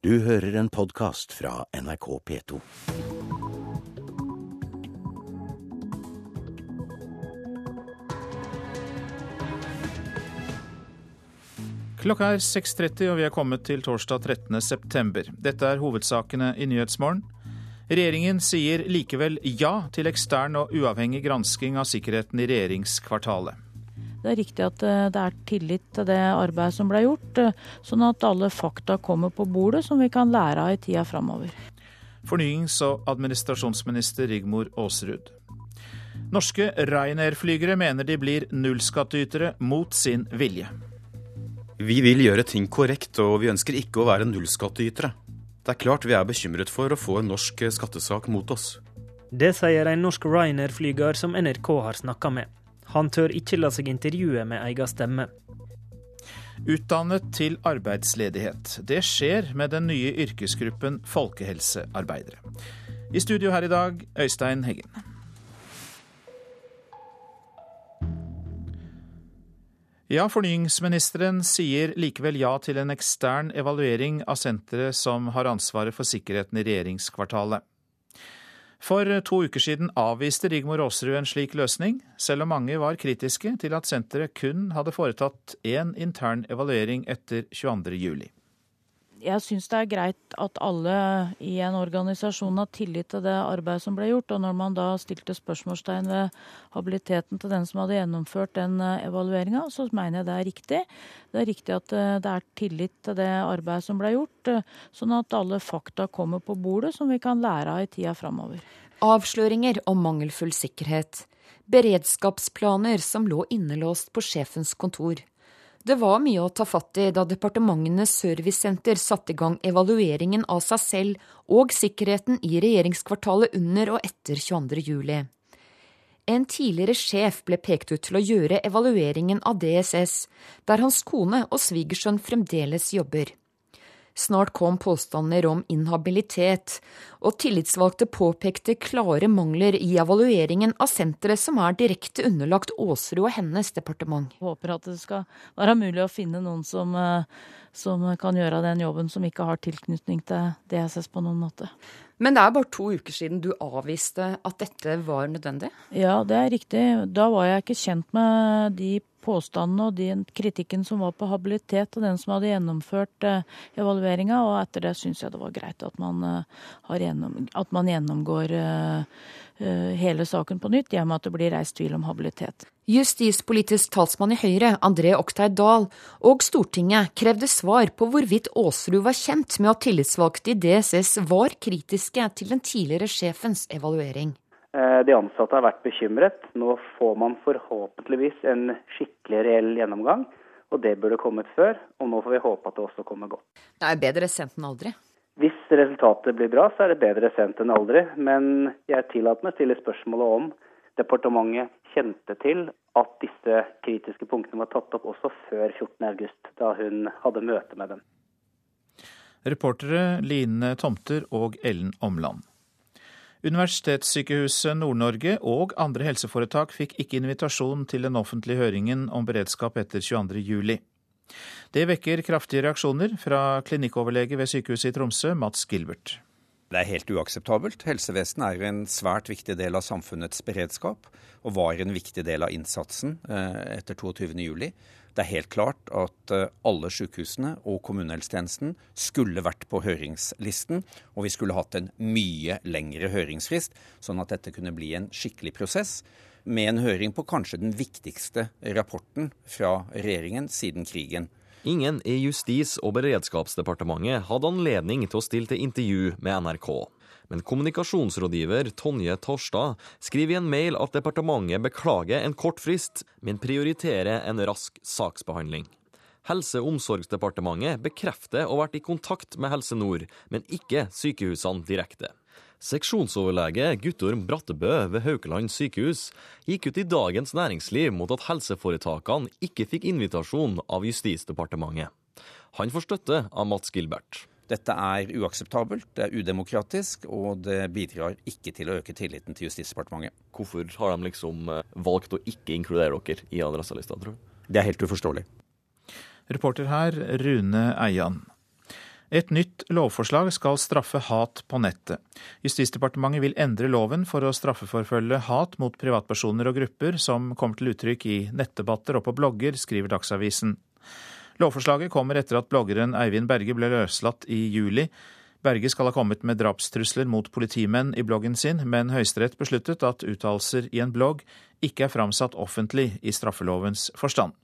Du hører en podkast fra NRK P2. Klokka er 6.30 og vi er kommet til torsdag 13. september. Dette er hovedsakene i Nyhetsmorgen. Regjeringen sier likevel ja til ekstern og uavhengig gransking av sikkerheten i regjeringskvartalet. Det er riktig at eh, det er tillit til det arbeidet som ble gjort, eh, sånn at alle fakta kommer på bordet som vi kan lære av i tida framover. Fornyings- og administrasjonsminister Rigmor Aasrud. Norske Ryanair-flygere mener de blir nullskattytere mot sin vilje. Vi vil gjøre ting korrekt, og vi ønsker ikke å være nullskattytere. Det er klart vi er bekymret for å få en norsk skattesak mot oss. Det sier en norsk Ryanair-flyger som NRK har snakka med. Han tør ikke la seg intervjue med egen stemme. Utdannet til arbeidsledighet. Det skjer med den nye yrkesgruppen folkehelsearbeidere. I studio her i dag, Øystein Heggen. Ja, fornyingsministeren sier likevel ja til en ekstern evaluering av senteret som har ansvaret for sikkerheten i regjeringskvartalet. For to uker siden avviste Rigmor Aasrud en slik løsning, selv om mange var kritiske til at senteret kun hadde foretatt én intern evaluering etter 22. juli. Jeg syns det er greit at alle i en organisasjon har tillit til det arbeidet som ble gjort. Og når man da stilte spørsmålstegn ved habiliteten til den som hadde gjennomført den eh, evalueringa, så mener jeg det er riktig. Det er riktig at eh, det er tillit til det arbeidet som ble gjort, eh, sånn at alle fakta kommer på bordet som vi kan lære av i tida framover. Avsløringer om mangelfull sikkerhet. Beredskapsplaner som lå innelåst på sjefens kontor. Det var mye å ta fatt i da Departementenes servicesenter satte i gang evalueringen av seg selv og sikkerheten i regjeringskvartalet under og etter 22. juli. En tidligere sjef ble pekt ut til å gjøre evalueringen av DSS, der hans kone og svigersønn fremdeles jobber. Snart kom påstander om inhabilitet, og tillitsvalgte påpekte klare mangler i evalueringen av senteret som er direkte underlagt Aasrud og hennes departement. Jeg håper at det skal være mulig å finne noen som, eh, som kan gjøre den jobben, som ikke har tilknytning til DSS på noen måte. Men det er bare to uker siden du avviste at dette var nødvendig? Ja, det er riktig. Da var jeg ikke kjent med de påstandene og den kritikken som var på habilitet og den som hadde gjennomført eh, evalueringa. Og etter det syns jeg det var greit at man, eh, gjennom, at man gjennomgår eh, hele saken på nytt, med at det blir reist tvil om habilitet. Justispolitisk talsmann i Høyre, André Oktay Dahl, og Stortinget krevde svar på hvorvidt Aasrud var kjent med at tillitsvalgte i DSS var kritiske til den tidligere sjefens evaluering. Eh, de ansatte har vært bekymret. Nå får man forhåpentligvis en skikkelig reell gjennomgang. Og det burde kommet før, og nå får vi håpe at det også kommer godt. Det er bedre sent enn aldri. Hvis resultatet blir bra, så er det bedre sent enn aldri. Men jeg tillater meg å stille spørsmålet om departementet kjente til at disse kritiske punktene var tatt opp også før 14.8, da hun hadde møte med dem. Reportere Line Tomter og Ellen Omland. Universitetssykehuset Nord-Norge og andre helseforetak fikk ikke invitasjon til den offentlige høringen om beredskap etter 22.07. Det vekker kraftige reaksjoner fra klinikkoverlege ved sykehuset i Tromsø, Mats Gilbert. Det er helt uakseptabelt. Helsevesenet er en svært viktig del av samfunnets beredskap, og var en viktig del av innsatsen eh, etter 22.07. Det er helt klart at eh, alle sykehusene og kommunehelsetjenesten skulle vært på høringslisten, og vi skulle hatt en mye lengre høringsfrist, sånn at dette kunne bli en skikkelig prosess. Med en høring på kanskje den viktigste rapporten fra regjeringen siden krigen. Ingen i Justis- og beredskapsdepartementet hadde anledning til å stille til intervju med NRK. Men kommunikasjonsrådgiver Tonje Torstad skriver i en mail at departementet beklager en kort frist, men prioriterer en rask saksbehandling. Helse- og omsorgsdepartementet bekrefter å ha vært i kontakt med Helse Nord, men ikke sykehusene direkte. Seksjonsoverlege Guttorm Brattebø ved Haukeland sykehus gikk ut i Dagens Næringsliv mot at helseforetakene ikke fikk invitasjon av Justisdepartementet. Han får støtte av Mats Gilbert. Dette er uakseptabelt, det er udemokratisk, og det bidrar ikke til å øke tilliten til Justisdepartementet. Hvorfor har de liksom eh, valgt å ikke inkludere dere i adresselista, tror du? Det er helt uforståelig. Reporter her, Rune Eian. Et nytt lovforslag skal straffe hat på nettet. Justisdepartementet vil endre loven for å straffeforfølge hat mot privatpersoner og grupper som kommer til uttrykk i nettdebatter og på blogger, skriver Dagsavisen. Lovforslaget kommer etter at bloggeren Eivind Berge ble løslatt i juli. Berge skal ha kommet med drapstrusler mot politimenn i bloggen sin, men Høyesterett besluttet at uttalelser i en blogg ikke er framsatt offentlig i straffelovens forstand.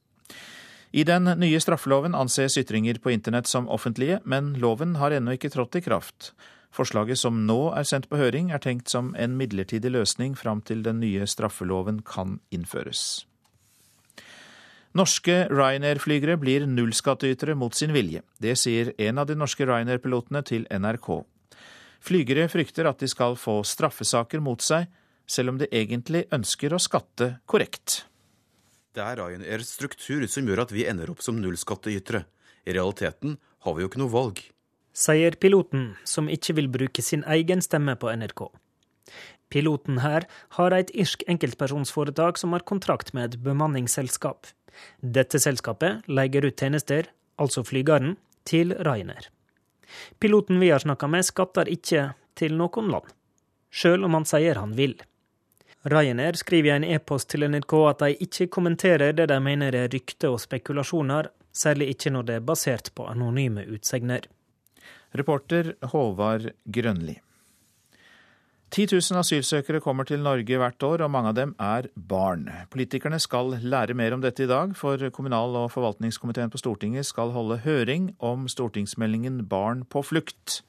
I den nye straffeloven anses ytringer på internett som offentlige, men loven har ennå ikke trådt i kraft. Forslaget som nå er sendt på høring, er tenkt som en midlertidig løsning fram til den nye straffeloven kan innføres. Norske Ryanair-flygere blir nullskattytere mot sin vilje. Det sier en av de norske Ryanair-pilotene til NRK. Flygere frykter at de skal få straffesaker mot seg, selv om de egentlig ønsker å skatte korrekt. Det er Ryanairs struktur som gjør at vi ender opp som nullskattytere. I realiteten har vi jo ikke noe valg. Sier piloten, som ikke vil bruke sin egen stemme på NRK. Piloten her har et irsk enkeltpersonsforetak som har kontrakt med et bemanningsselskap. Dette selskapet leier ut tjenester, altså flygeren, til Ryanair. Piloten vi har snakka med, skatter ikke til noen land, sjøl om han sier han vil. Ryanair skriver i en e-post til NRK at de ikke kommenterer det de mener er rykter og spekulasjoner, særlig ikke når det er basert på anonyme utsegner. Reporter Håvard Grønli. 10 000 asylsøkere kommer til Norge hvert år, og mange av dem er barn. Politikerne skal lære mer om dette i dag, for kommunal- og forvaltningskomiteen på Stortinget skal holde høring om stortingsmeldingen Barn på flukt.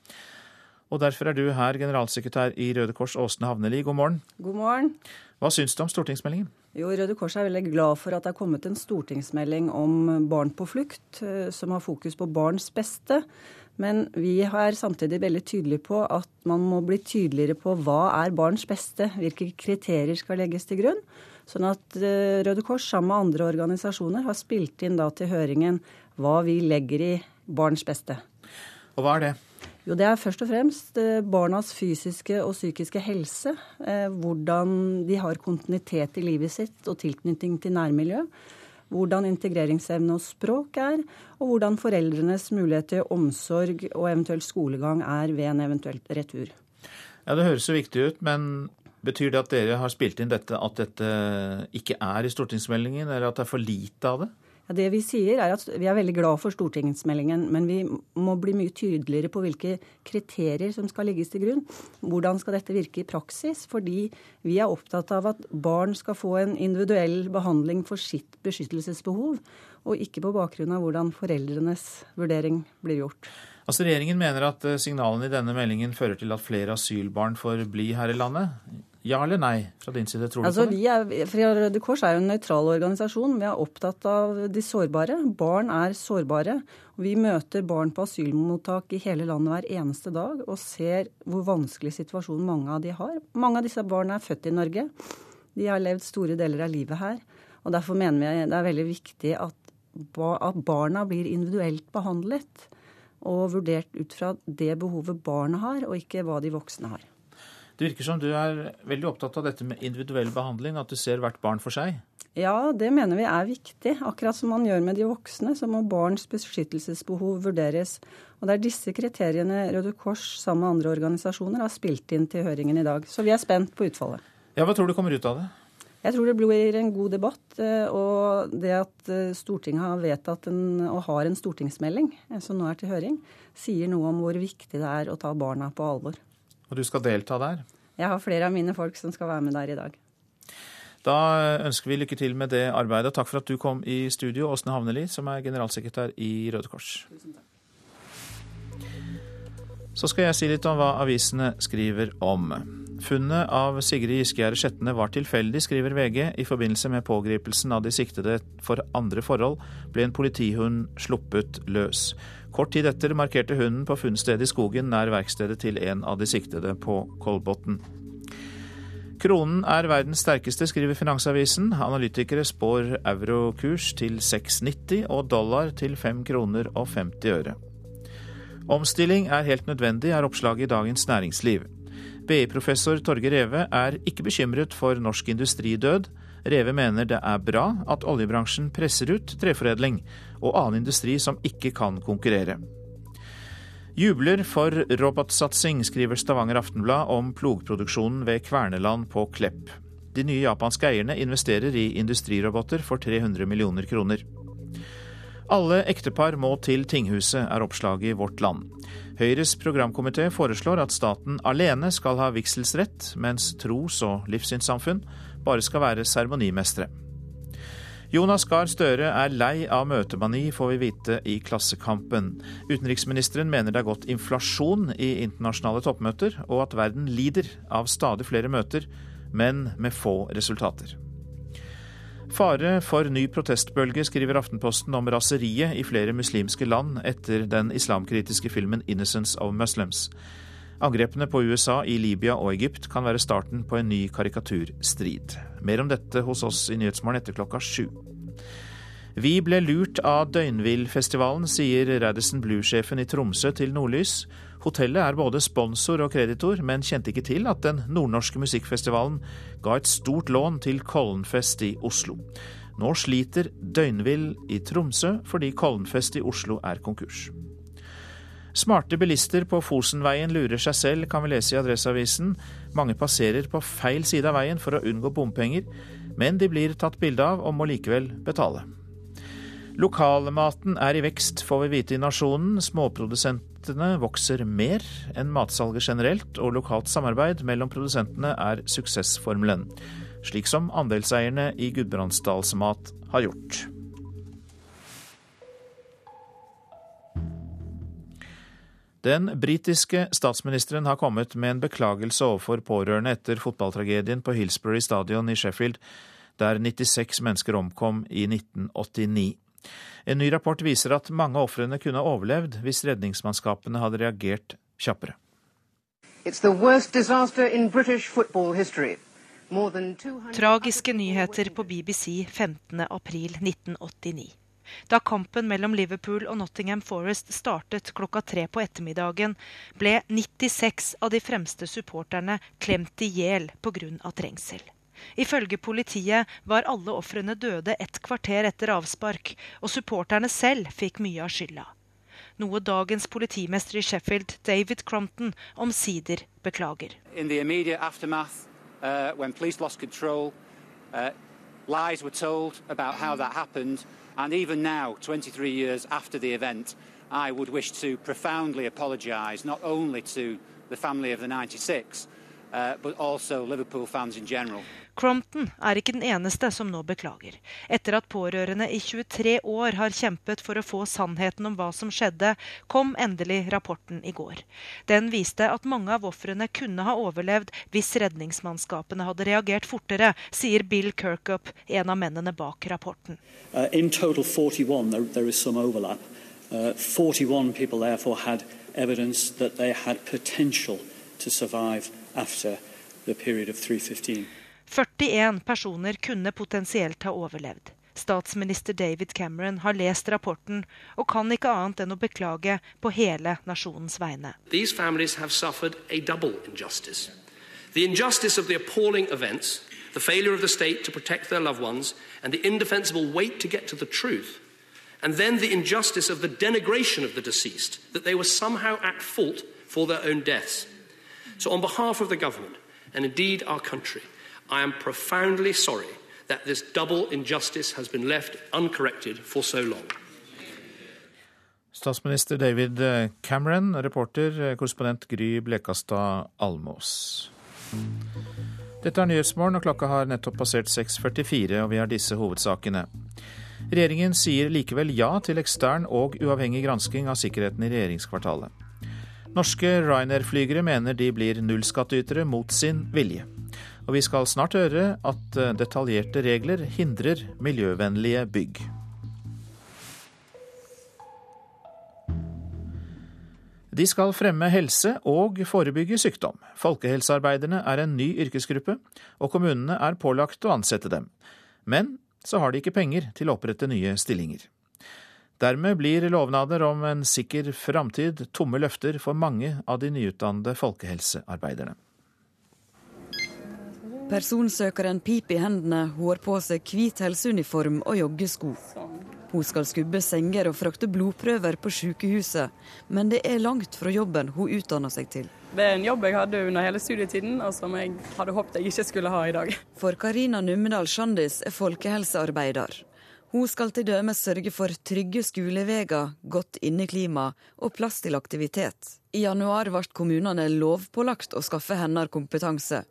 Og derfor er du her, generalsekretær i Røde Kors Åsne Havneli. God morgen. God morgen. Hva syns du om stortingsmeldingen? Jo, Røde Kors er veldig glad for at det er kommet en stortingsmelding om barn på flukt, eh, som har fokus på barns beste. Men vi er samtidig veldig tydelige på at man må bli tydeligere på hva er barns beste, hvilke kriterier skal legges til grunn. Sånn at eh, Røde Kors sammen med andre organisasjoner har spilt inn da til høringen hva vi legger i barns beste. Og hva er det? Jo, det er først og fremst eh, barnas fysiske og psykiske helse. Eh, hvordan de har kontinuitet i livet sitt og tilknytning til nærmiljø. Hvordan integreringsevne og språk er, og hvordan foreldrenes mulighet til omsorg og eventuelt skolegang er ved en eventuell retur. Ja, Det høres så viktig ut, men betyr det at dere har spilt inn dette at dette ikke er i stortingsmeldingen, eller at det er for lite av det? Ja, det Vi sier er at vi er veldig glad for stortingsmeldingen, men vi må bli mye tydeligere på hvilke kriterier som skal legges til grunn. Hvordan skal dette virke i praksis? Fordi vi er opptatt av at barn skal få en individuell behandling for sitt beskyttelsesbehov, og ikke på bakgrunn av hvordan foreldrenes vurdering blir gjort. Altså Regjeringen mener at eh, signalene i denne meldingen fører til at flere asylbarn får bli her i landet. Ja eller nei fra din side, tror du altså, på det? Vi er, for Røde Kors er jo en nøytral organisasjon. Vi er opptatt av de sårbare. Barn er sårbare. Vi møter barn på asylmottak i hele landet hver eneste dag og ser hvor vanskelig situasjon mange av de har. Mange av disse barna er født i Norge. De har levd store deler av livet her. Og Derfor mener vi det er veldig viktig at, at barna blir individuelt behandlet og vurdert ut fra det behovet barna har, og ikke hva de voksne har. Det virker som du er veldig opptatt av dette med individuell behandling, at du ser hvert barn for seg? Ja, det mener vi er viktig. Akkurat som man gjør med de voksne, så må barns beskyttelsesbehov vurderes. Og det er disse kriteriene Røde Kors sammen med andre organisasjoner har spilt inn til høringen i dag. Så vi er spent på utfallet. Ja, Hva tror du kommer ut av det? Jeg tror det blir en god debatt. Eh, og det at eh, Stortinget har vedtatt en, og har en stortingsmelding eh, som nå er til høring, sier noe om hvor viktig det er å ta barna på alvor. Og du skal delta der? Jeg har flere av mine folk som skal være med der i dag. Da ønsker vi lykke til med det arbeidet. Takk for at du kom i studio, Åsne Havneli, som er generalsekretær i Røde Kors. Tusen takk. Så skal jeg si litt om hva avisene skriver om. Funnet av Sigrid Giskegjerde Skjetne var tilfeldig, skriver VG. I forbindelse med pågripelsen av de siktede for andre forhold ble en politihund sluppet løs. Kort tid etter markerte hunden på funnstedet i skogen nær verkstedet til en av de siktede på Kolbotn. Kronen er verdens sterkeste, skriver Finansavisen. Analytikere spår eurokurs til 6,90 og dollar til 5 kroner og 50 øre. Omstilling er helt nødvendig, er oppslaget i Dagens Næringsliv. BI-professor Torge Reve er ikke bekymret for norsk industridød. Reve mener det er bra at oljebransjen presser ut treforedling og annen industri som ikke kan konkurrere. Jubler for robotsatsing, skriver Stavanger Aftenblad om plogproduksjonen ved Kverneland på Klepp. De nye japanske eierne investerer i industriroboter for 300 millioner kroner. Alle ektepar må til tinghuset, er oppslaget i Vårt Land. Høyres programkomité foreslår at staten alene skal ha vigselsrett, mens tros- og livssynssamfunn bare skal være seremonimestere. Jonas Gahr Støre er lei av møtemani, får vi vite i Klassekampen. Utenriksministeren mener det er gått inflasjon i internasjonale toppmøter, og at verden lider av stadig flere møter, men med få resultater. Fare for ny protestbølge, skriver Aftenposten om raseriet i flere muslimske land etter den islamkritiske filmen 'Innocence of Muslims'. Angrepene på USA i Libya og Egypt kan være starten på en ny karikaturstrid. Mer om dette hos oss i Nyhetsmorgen etter klokka sju. Vi ble lurt av Døgnvillfestivalen, sier Radisson Blue-sjefen i Tromsø til Nordlys. Hotellet er både sponsor og kreditor, men kjente ikke til at den nordnorske musikkfestivalen ga et stort lån til Kollenfest i Oslo. Nå sliter Døgnvill i Tromsø fordi Kollenfest i Oslo er konkurs. Smarte bilister på Fosenveien lurer seg selv, kan vi lese i Adresseavisen. Mange passerer på feil side av veien for å unngå bompenger, men de blir tatt bilde av og må likevel betale. Lokalmaten er i vekst, får vi vite i Nasjonen. Småprodusentene vokser mer enn matsalget generelt, og lokalt samarbeid mellom produsentene er suksessformelen. Slik som andelseierne i Gudbrandsdalsmat har gjort. Den britiske statsministeren har kommet med en beklagelse overfor pårørende etter fotballtragedien på Hillsbury stadion i Sheffield, der 96 mennesker omkom i 1989. En ny rapport viser at mange av ofrene kunne overlevd hvis redningsmannskapene hadde reagert kjappere. Tragiske nyheter på BBC 15.4.1989. Da kampen mellom Liverpool og Nottingham Forest startet klokka tre på ettermiddagen, ble 96 av de fremste supporterne klemt i hjel pga. trengsel. Ifølge politiet var alle ofrene døde et kvarter etter avspark, og supporterne selv fikk mye av skylda. Noe dagens politimester i Sheffield, David Crompton, omsider beklager. Uh, when police lost control, uh, lies were told about how that happened. And even now, 23 years after the event, I would wish to profoundly apologise not only to the family of the 96, uh, but also Liverpool fans in general. Crompton er ikke den eneste som nå beklager. Etter at pårørende i 23 år har kjempet for å få sannheten om hva som skjedde, kom endelig rapporten i går. Den viste at mange av ofrene kunne ha overlevd hvis redningsmannskapene hadde reagert fortere, sier Bill Kirkup, en av mennene bak rapporten. Uh, in total 41, there, there is some overlap. Uh, 41 people therefore had evidence that they had potential to survive after the period of 315. 41 personer kunne potensielt ha overlevd. Statsminister David Cameron har lest rapporten og kan ikke annet enn å beklage på hele nasjonens vegne. The injustice of the appalling events, the failure of the state to protect their loved ones, and the indefensible wait to get to the truth. And then the injustice of the denigration of the deceased, that they were somehow at fault for their own deaths. So, on behalf of the government, and indeed our I am profoundly sorry that this double injustice has been left uncorrected for so long. Statsminister David Cameron, reporter, korrespondent Gry Blekastad Almås. Dette er Nyhetsmorgen, og klokka har nettopp passert 6.44, og vi har disse hovedsakene. Regjeringen sier likevel ja til ekstern og uavhengig gransking av sikkerheten i regjeringskvartalet. Norske Ryanair-flygere mener de blir nullskattytere mot sin vilje. Og vi skal snart høre at eh, detaljerte regler hindrer miljøvennlige bygg. De skal fremme helse og forebygge sykdom. Folkehelsearbeiderne er en ny yrkesgruppe, og kommunene er pålagt å ansette dem. Men så har de ikke penger til å opprette nye stillinger. Dermed blir lovnader om en sikker framtid tomme løfter for mange av de nyutdannede folkehelsearbeiderne. Personsøkeren piper i hendene, hun har på seg hvit helseuniform og joggesko. Hun skal skubbe senger og frakte blodprøver på sykehuset, men det er langt fra jobben hun utdanner seg til. Det er en jobb jeg hadde under hele studietiden, og som jeg hadde håpet jeg ikke skulle ha i dag. For Karina Numedal Sjandis er folkehelsearbeider. Hun skal til dømes sørge for trygge skoleveier, godt inneklima og plass til aktivitet. I januar ble kommunene lovpålagt å skaffe henne kompetanse.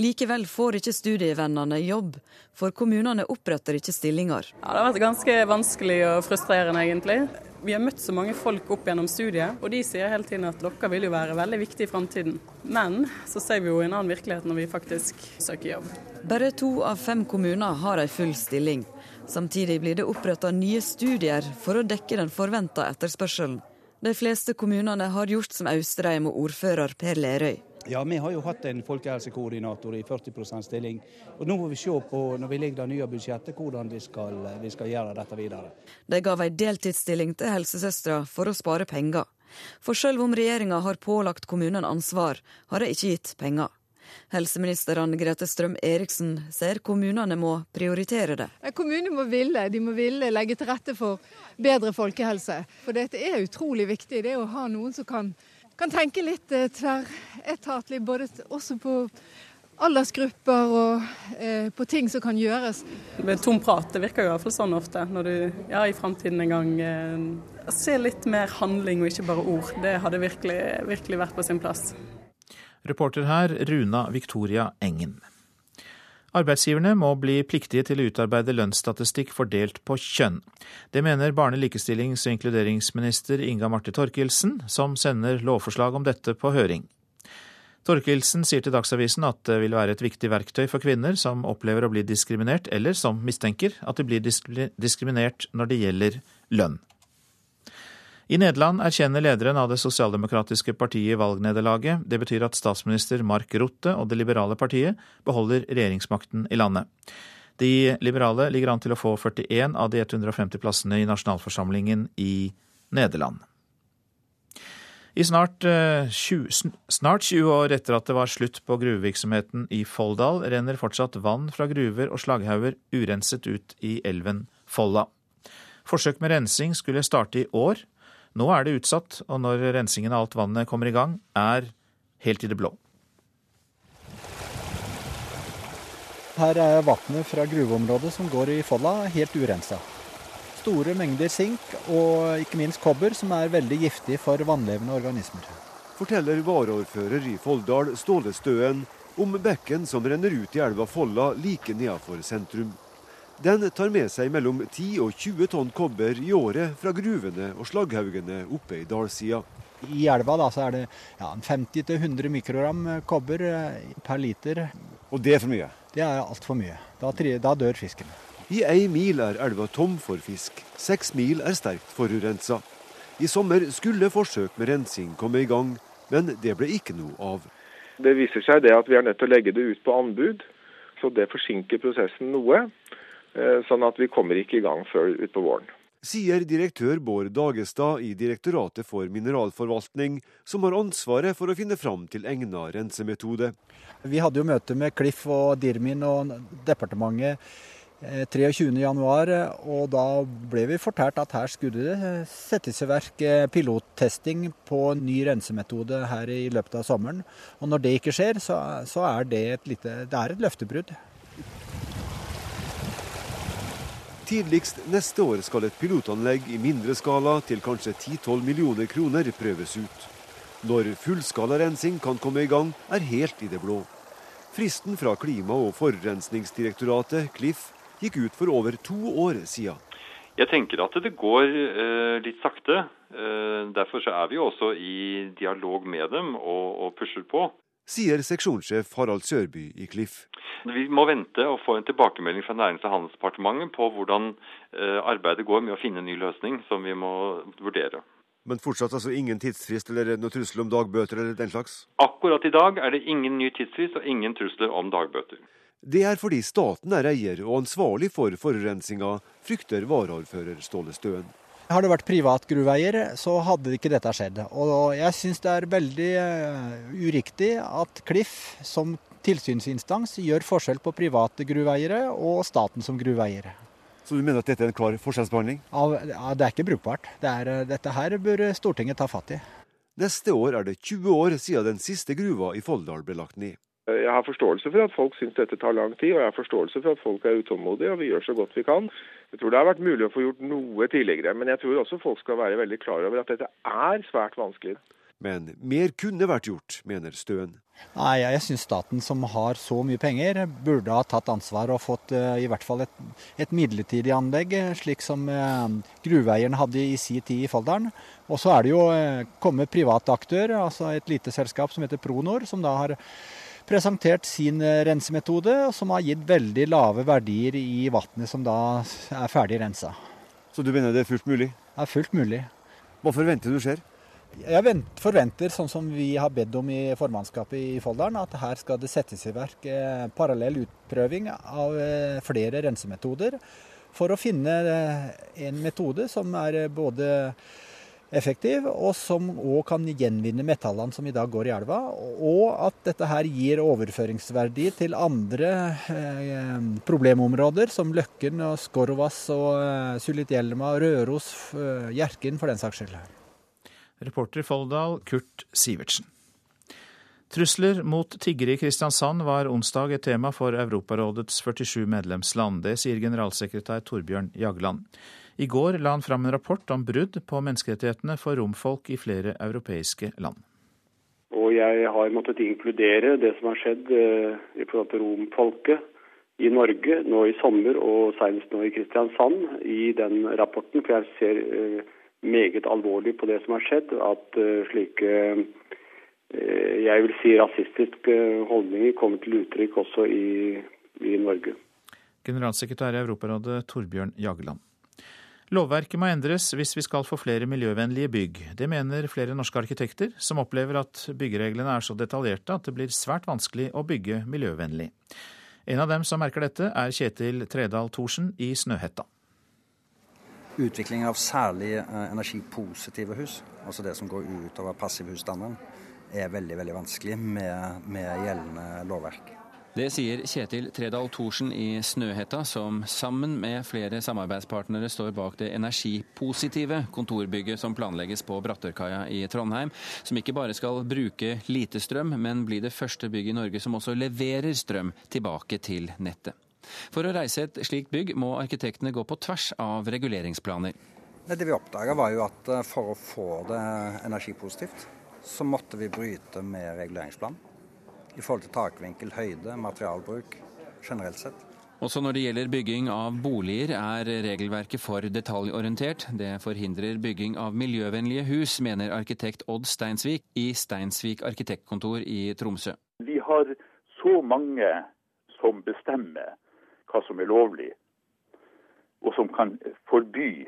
Likevel får ikke studievennene jobb, for kommunene oppretter ikke stillinger. Ja, det har vært ganske vanskelig og frustrerende, egentlig. Vi har møtt så mange folk opp gjennom studiet, og de sier hele tiden at dere vil jo være veldig viktige i framtiden. Men så ser vi jo en annen virkelighet når vi faktisk søker jobb. Bare to av fem kommuner har ei full stilling. Samtidig blir det oppretta nye studier for å dekke den forventa etterspørselen. De fleste kommunene har gjort som Austrheim og ordfører Per Lerøy. Ja, Vi har jo hatt en folkehelsekoordinator i 40 stilling. og Nå må vi se på når vi ligger det nye budsjettet, hvordan vi skal, vi skal gjøre dette videre. De gav ei deltidsstilling til helsesøstera for å spare penger. For selv om regjeringa har pålagt kommunene ansvar, har de ikke gitt penger. Helseminister Anne Grete Strøm Eriksen sier kommunene må prioritere det. Kommunene må ville, de må ville legge til rette for bedre folkehelse. For dette er utrolig viktig. Det å ha noen som kan, kan tenke litt eh, tverretatlig, både også på aldersgrupper og eh, på ting som kan gjøres. Med tom prat, det virker jo i hvert fall sånn ofte. Når du ja, i framtiden en gang eh, ser litt mer handling og ikke bare ord. Det hadde virkelig, virkelig vært på sin plass. Reporter her Runa Victoria Engen. Arbeidsgiverne må bli pliktige til å utarbeide lønnsstatistikk fordelt på kjønn. Det mener barne-, likestillings- og inkluderingsminister Inga Marte Torkelsen, som sender lovforslag om dette på høring. Torkelsen sier til Dagsavisen at det vil være et viktig verktøy for kvinner som opplever å bli diskriminert, eller som mistenker at de blir diskriminert når det gjelder lønn. I Nederland erkjenner lederen av det sosialdemokratiske partiet valgnederlaget. Det betyr at statsminister Mark Rutte og det liberale partiet beholder regjeringsmakten i landet. De liberale ligger an til å få 41 av de 150 plassene i nasjonalforsamlingen i Nederland. I snart 20, eh, snart 20 år etter at det var slutt på gruvevirksomheten i Folldal, renner fortsatt vann fra gruver og slaghauger urenset ut i elven Folla. Forsøk med rensing skulle starte i år, nå er det utsatt, og når rensingen av alt vannet kommer i gang, er helt i det blå. Her er vannet fra gruveområdet som går i Folla, helt urensa. Store mengder sink og ikke minst kobber, som er veldig giftig for vannlevende organismer. Forteller varaordfører i Folldal, Ståle Støen, om bekken som renner ut i elva Folla like nedenfor sentrum. Den tar med seg mellom 10 og 20 tonn kobber i året fra gruvene og slagghaugene oppe i dalsida. I elva da, så er det ja, 50-100 mikrogram kobber eh, per liter. Og det er for mye? Det er altfor mye. Da, da, dør fisken. I ei mil er elva tom for fisk. Seks mil er sterkt forurensa. I sommer skulle forsøk med rensing komme i gang, men det ble ikke noe av. Det viser seg det at vi er nødt til å legge det ut på anbud, så det forsinker prosessen noe. Eh, sånn at vi kommer ikke i gang før utpå våren. Sier direktør Bård Dagestad i Direktoratet for mineralforvaltning, som har ansvaret for å finne fram til egna rensemetode. Vi hadde jo møte med Cliff og Dirmin og departementet 23.1, eh, og da ble vi fortalt at her skulle det settes i verk eh, pilottesting på ny rensemetode her i løpet av sommeren. Og når det ikke skjer, så, så er det et, lite, det er et løftebrudd. Tidligst neste år skal et pilotanlegg i mindre skala til kanskje 10-12 millioner kroner prøves ut. Når fullskala rensing kan komme i gang, er helt i det blå. Fristen fra Klima- og forurensningsdirektoratet, Cliff, gikk ut for over to år siden. Jeg tenker at det går eh, litt sakte. Eh, derfor er vi også i dialog med dem og, og pusher på sier seksjonssjef Harald Sørby i Klif. Vi må vente og få en tilbakemelding fra Nærings- og handelsdepartementet på hvordan eh, arbeidet går med å finne en ny løsning, som vi må vurdere. Men fortsatt altså ingen tidsfrist eller noe trussel om dagbøter eller den slags? Akkurat i dag er det ingen ny tidsfrist og ingen trusler om dagbøter. Det er fordi staten er eier og ansvarlig for forurensinga, frykter varaordfører Ståle Støen. Har det vært privat gruveier, så hadde ikke dette skjedd. Og jeg syns det er veldig uh, uriktig at Cliff, som tilsynsinstans gjør forskjell på private gruveeiere og staten som gruveeier. Så du mener at dette er en klar forskjellsbehandling? Ja, det er ikke brukbart. Det er, dette her bør Stortinget ta fatt i. Neste år er det 20 år siden den siste gruva i Folldal ble lagt ned. Jeg har forståelse for at folk syns dette tar lang tid, og jeg har forståelse for at folk er utålmodige, og vi gjør så godt vi kan. Jeg tror det har vært mulig å få gjort noe tidligere, men jeg tror også folk skal være veldig klar over at dette er svært vanskelig. Men mer kunne vært gjort, mener Støen. Nei, Jeg syns staten, som har så mye penger, burde ha tatt ansvar og fått uh, i hvert fall et, et, midlertidig anlegg, slik som uh, gruveeieren hadde i sin tid i Folldalen. Og så er det jo uh, kommet private aktør, altså et lite selskap som heter Pronor, som da har presentert sin rensemetode, som har gitt veldig lave verdier i vannet som da er ferdig rensa. Så du mener det er fullt mulig? Det er fullt mulig. Hva forventer du skjer? Jeg forventer, sånn som vi har bedt om i formannskapet i Folldalen, at her skal det settes i verk eh, parallell utprøving av eh, flere rensemetoder for å finne eh, en metode som er både effektiv, og som òg kan gjenvinne metallene som i dag går i elva. Og at dette her gir overføringsverdi til andre eh, problemområder, som Løkken, og Skorvass og eh, Sulitjelma, Røros, eh, Hjerkinn for den saks skyld. Reporter i Folldal, Kurt Sivertsen. Trusler mot tiggere i Kristiansand var onsdag et tema for Europarådets 47 medlemsland. Det sier generalsekretær Torbjørn Jagland. I går la han fram en rapport om brudd på menneskerettighetene for romfolk i flere europeiske land. Og jeg har måttet inkludere det som har skjedd eh, i forhold til romfolket i Norge nå i sommer og senest nå i Kristiansand i den rapporten. For jeg ser eh, meget alvorlig på det som har skjedd. At uh, slike jeg vil si rasistiske holdninger kommer til uttrykk også i, i Norge. Generalsekretær i Europarådet Torbjørn Jagland. Lovverket må endres hvis vi skal få flere miljøvennlige bygg. Det mener flere norske arkitekter, som opplever at byggereglene er så detaljerte at det blir svært vanskelig å bygge miljøvennlig. En av dem som merker dette, er Kjetil Tredal Thorsen i Snøhetta. Utvikling av særlig eh, energipositive hus, altså det som går utover passivhusstanden, er veldig veldig vanskelig med, med gjeldende lovverk. Det sier Kjetil Tredal Thorsen i Snøhetta, som sammen med flere samarbeidspartnere står bak det energipositive kontorbygget som planlegges på Brattørkaia i Trondheim, som ikke bare skal bruke lite strøm, men bli det første bygget i Norge som også leverer strøm tilbake til nettet. For å reise et slikt bygg må arkitektene gå på tvers av reguleringsplaner. Det vi oppdaga var jo at eh, for å få det energipositivt, så måtte vi bryte med reguleringsplanen. I forhold til takvinkel, høyde, materialbruk generelt sett. Også når det gjelder bygging av boliger er regelverket for detaljorientert. Det forhindrer bygging av miljøvennlige hus, mener arkitekt Odd Steinsvik i Steinsvik arkitektkontor i Tromsø. Vi har så mange som bestemmer hva som er lovlig, og som kan forby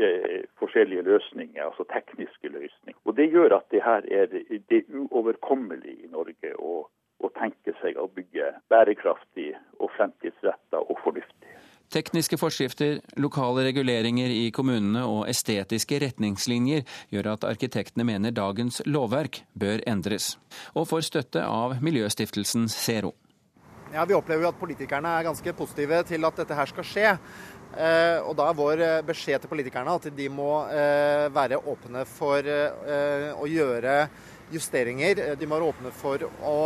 eh, forskjellige løsninger, altså tekniske løsninger. Og Det gjør at det her er, det er uoverkommelig i Norge å, å tenke seg å bygge bærekraftig og fremtidsretta og fornuftig. Tekniske forskrifter, lokale reguleringer i kommunene og estetiske retningslinjer gjør at arkitektene mener dagens lovverk bør endres, og får støtte av miljøstiftelsen Zero. Ja, Vi opplever jo at politikerne er ganske positive til at dette her skal skje. Eh, og Da er vår eh, beskjed til politikerne at de må eh, være åpne for å gjøre justeringer. De må være åpne for å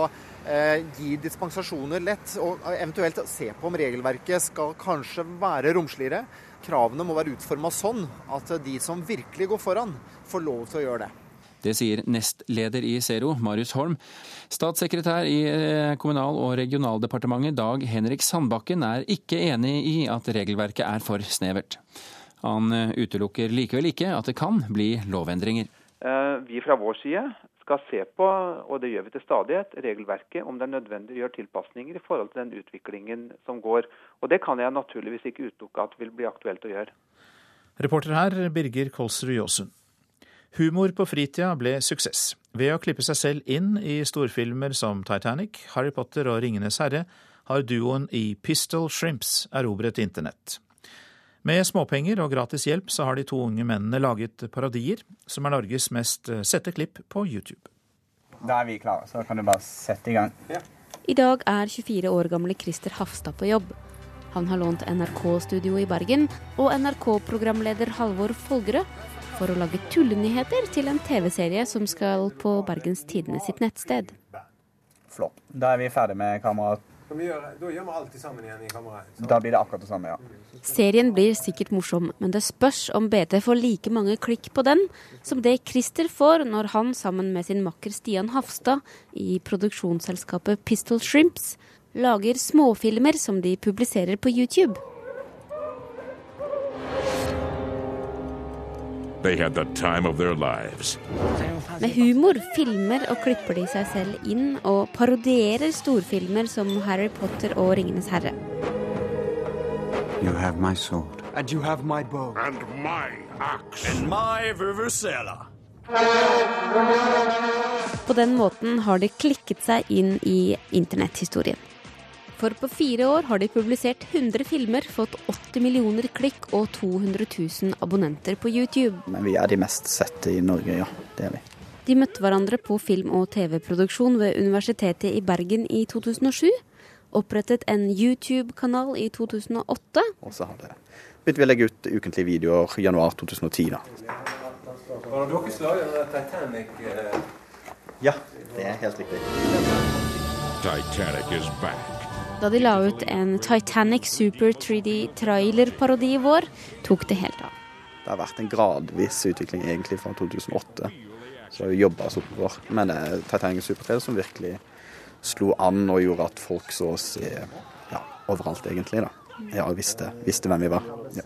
gi dispensasjoner lett, og eventuelt se på om regelverket skal kanskje være romsligere. Kravene må være utforma sånn at de som virkelig går foran, får lov til å gjøre det. Det sier nestleder i Zero, Marius Holm. Statssekretær i eh, Kommunal- og regionaldepartementet, Dag Henrik Sandbakken, er ikke enig i at regelverket er for snevert. Han eh, utelukker likevel ikke at det kan bli lovendringer. Eh, vi fra vår side skal se på, og det gjør vi til stadighet, regelverket om det er nødvendig å gjøre tilpasninger i forhold til den utviklingen som går. Og Det kan jeg naturligvis ikke utelukke at vil bli aktuelt å gjøre. Reporter her, Birger Kolsrud Jåsund. Humor på fritida ble suksess. Ved å klippe seg selv inn i storfilmer som Titanic, Harry Potter og Ringenes herre, har duoen i Pistol Shrimps erobret internett. Med småpenger og gratis hjelp så har de to unge mennene laget parodier, som er Norges mest sette klipp på YouTube. Da er vi klare, så kan du bare sette i gang. Ja. I dag er 24 år gamle Christer Hafstad på jobb. Han har lånt NRK-studio i Bergen og NRK-programleder Halvor Folgerød for å lage tullenyheter til en TV-serie som skal på Bergens Tidende sitt nettsted. Flott. Da er vi ferdig med kameraet. Da gjør vi alt sammen igjen i kameraet. Da blir det akkurat det samme, ja. Serien blir sikkert morsom, men det spørs om BT får like mange klikk på den som det Christer får når han sammen med sin makker Stian Hafstad i produksjonsselskapet Pistol Shrimps lager småfilmer som de publiserer på YouTube. They had the time of their lives. Med humor filmer og klipper de seg selv inn og parodierer storfilmer som Harry Potter og Ringenes herre. You have my sword. And you have my bow. And my axe. And my vuvuzela. På den måten har de klikket seg inn i internetthistorien. For på fire år har de publisert 100 filmer, fått 80 millioner klikk og 200 000 abonnenter på YouTube. Men vi er de mest sette i Norge, ja. Det er vi. De møtte hverandre på film- og TV-produksjon ved Universitetet i Bergen i 2007. Opprettet en YouTube-kanal i 2008. Og så har det begynt vi å legge ut ukentlige videoer i januar 2010. da. Var det dere slaget Titanic? eh? Ja, det er helt riktig. Titanic is back. Da de la ut en Titanic Super 3D-trailerparodi i vår, tok det helt av. Det har vært en gradvis utvikling egentlig fra 2008. Så har vi jobba oss oppover. Men det er Titanic Super 3 som virkelig slo an og gjorde at folk så oss ja, overalt, egentlig. da. Ja, visste, visste hvem vi var. Ja.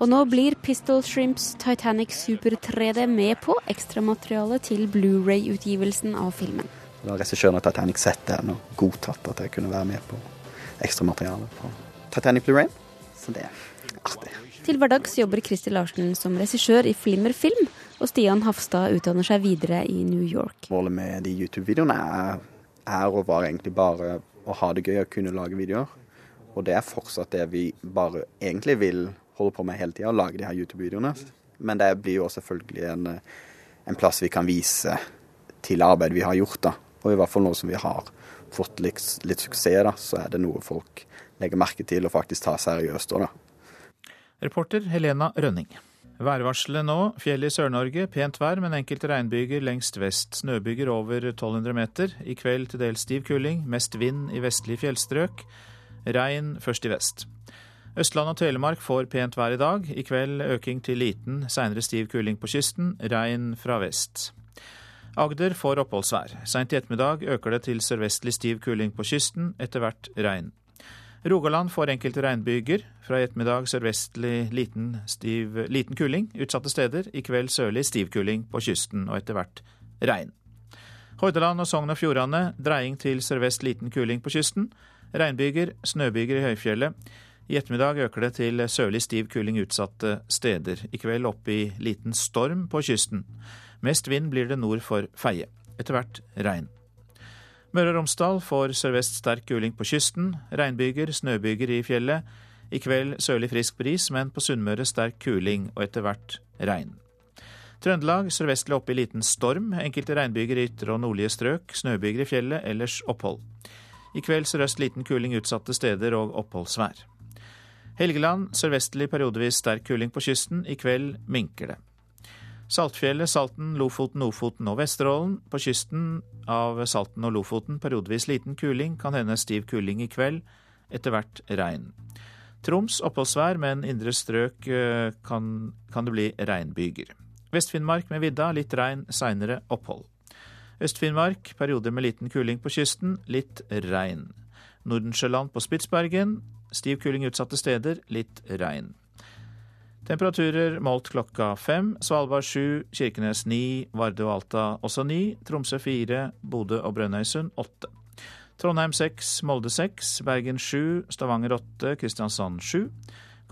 Og nå blir Pistol Shrimps Titanic Super 3D med på ekstramaterialet til Blu-ray-utgivelsen av filmen. Da regissøren av Titanic sett den og godtatt at jeg kunne være med på ekstramateriale på Titanic Blu-ray. Så det er artig. Til hverdags jobber Christer Larsen som regissør i Flimmer Film, og Stian Hafstad utdanner seg videre i New York. Målet med de YouTube-videoene er, er og var egentlig bare å ha det gøy å kunne lage videoer. Og det er fortsatt det vi bare egentlig vil holde på med hele tida, lage de her YouTube-videoene. Men det blir jo selvfølgelig en, en plass vi kan vise til arbeidet vi har gjort. da. Og i hvert fall nå som vi har fått litt, litt suksess, da, så er det noe folk legger merke til og faktisk tar seriøst òg, da. Reporter Helena Rønning. Værvarselet nå. Fjell i Sør-Norge. Pent vær, men enkelte regnbyger lengst vest. Snøbyger over 1200 meter. I kveld til dels stiv kuling. Mest vind i vestlige fjellstrøk. Regn først i vest. Østland og Telemark får pent vær i dag. I kveld øking til liten, seinere stiv kuling på kysten. Regn fra vest. Agder får oppholdsvær. Seint i ettermiddag øker det til sørvestlig stiv kuling på kysten, etter hvert regn. Rogaland får enkelte regnbyger. Fra i ettermiddag sørvestlig liten, stiv, liten kuling utsatte steder. I kveld sørlig stiv kuling på kysten, og etter hvert regn. Hordaland og Sogn og Fjordane dreiing til sørvest liten kuling på kysten. Regnbyger, snøbyger i høyfjellet. I ettermiddag øker det til sørlig stiv kuling utsatte steder. I kveld opp i liten storm på kysten. Mest vind blir det nord for Feie. Etter hvert regn. Møre og Romsdal får sørvest sterk kuling på kysten. Regnbyger, snøbyger i fjellet. I kveld sørlig frisk bris, men på Sunnmøre sterk kuling og etter hvert regn. Trøndelag sørvestlig opp i liten storm. Enkelte regnbyger i ytre og nordlige strøk. Snøbyger i fjellet, ellers opphold. I kveld sørøst liten kuling utsatte steder og oppholdsvær. Helgeland sørvestlig periodevis sterk kuling på kysten. I kveld minker det. Saltfjellet, Salten, Lofoten, Ofoten og Vesterålen. På kysten av Salten og Lofoten periodevis liten kuling, kan hende stiv kuling i kveld. Etter hvert regn. Troms oppholdsvær, men indre strøk eh, kan, kan det bli regnbyger. Vest-Finnmark med vidda, litt regn, seinere opphold. Øst-Finnmark perioder med liten kuling på kysten, litt regn. Nordensjøland på Spitsbergen, stiv kuling utsatte steder, litt regn. Temperaturer målt klokka fem. Svalbard sju, Kirkenes ni, Vardø og Alta også ni. Tromsø fire, Bodø og Brønnøysund åtte. Trondheim seks, Molde seks, Bergen sju, Stavanger åtte, Kristiansand sju.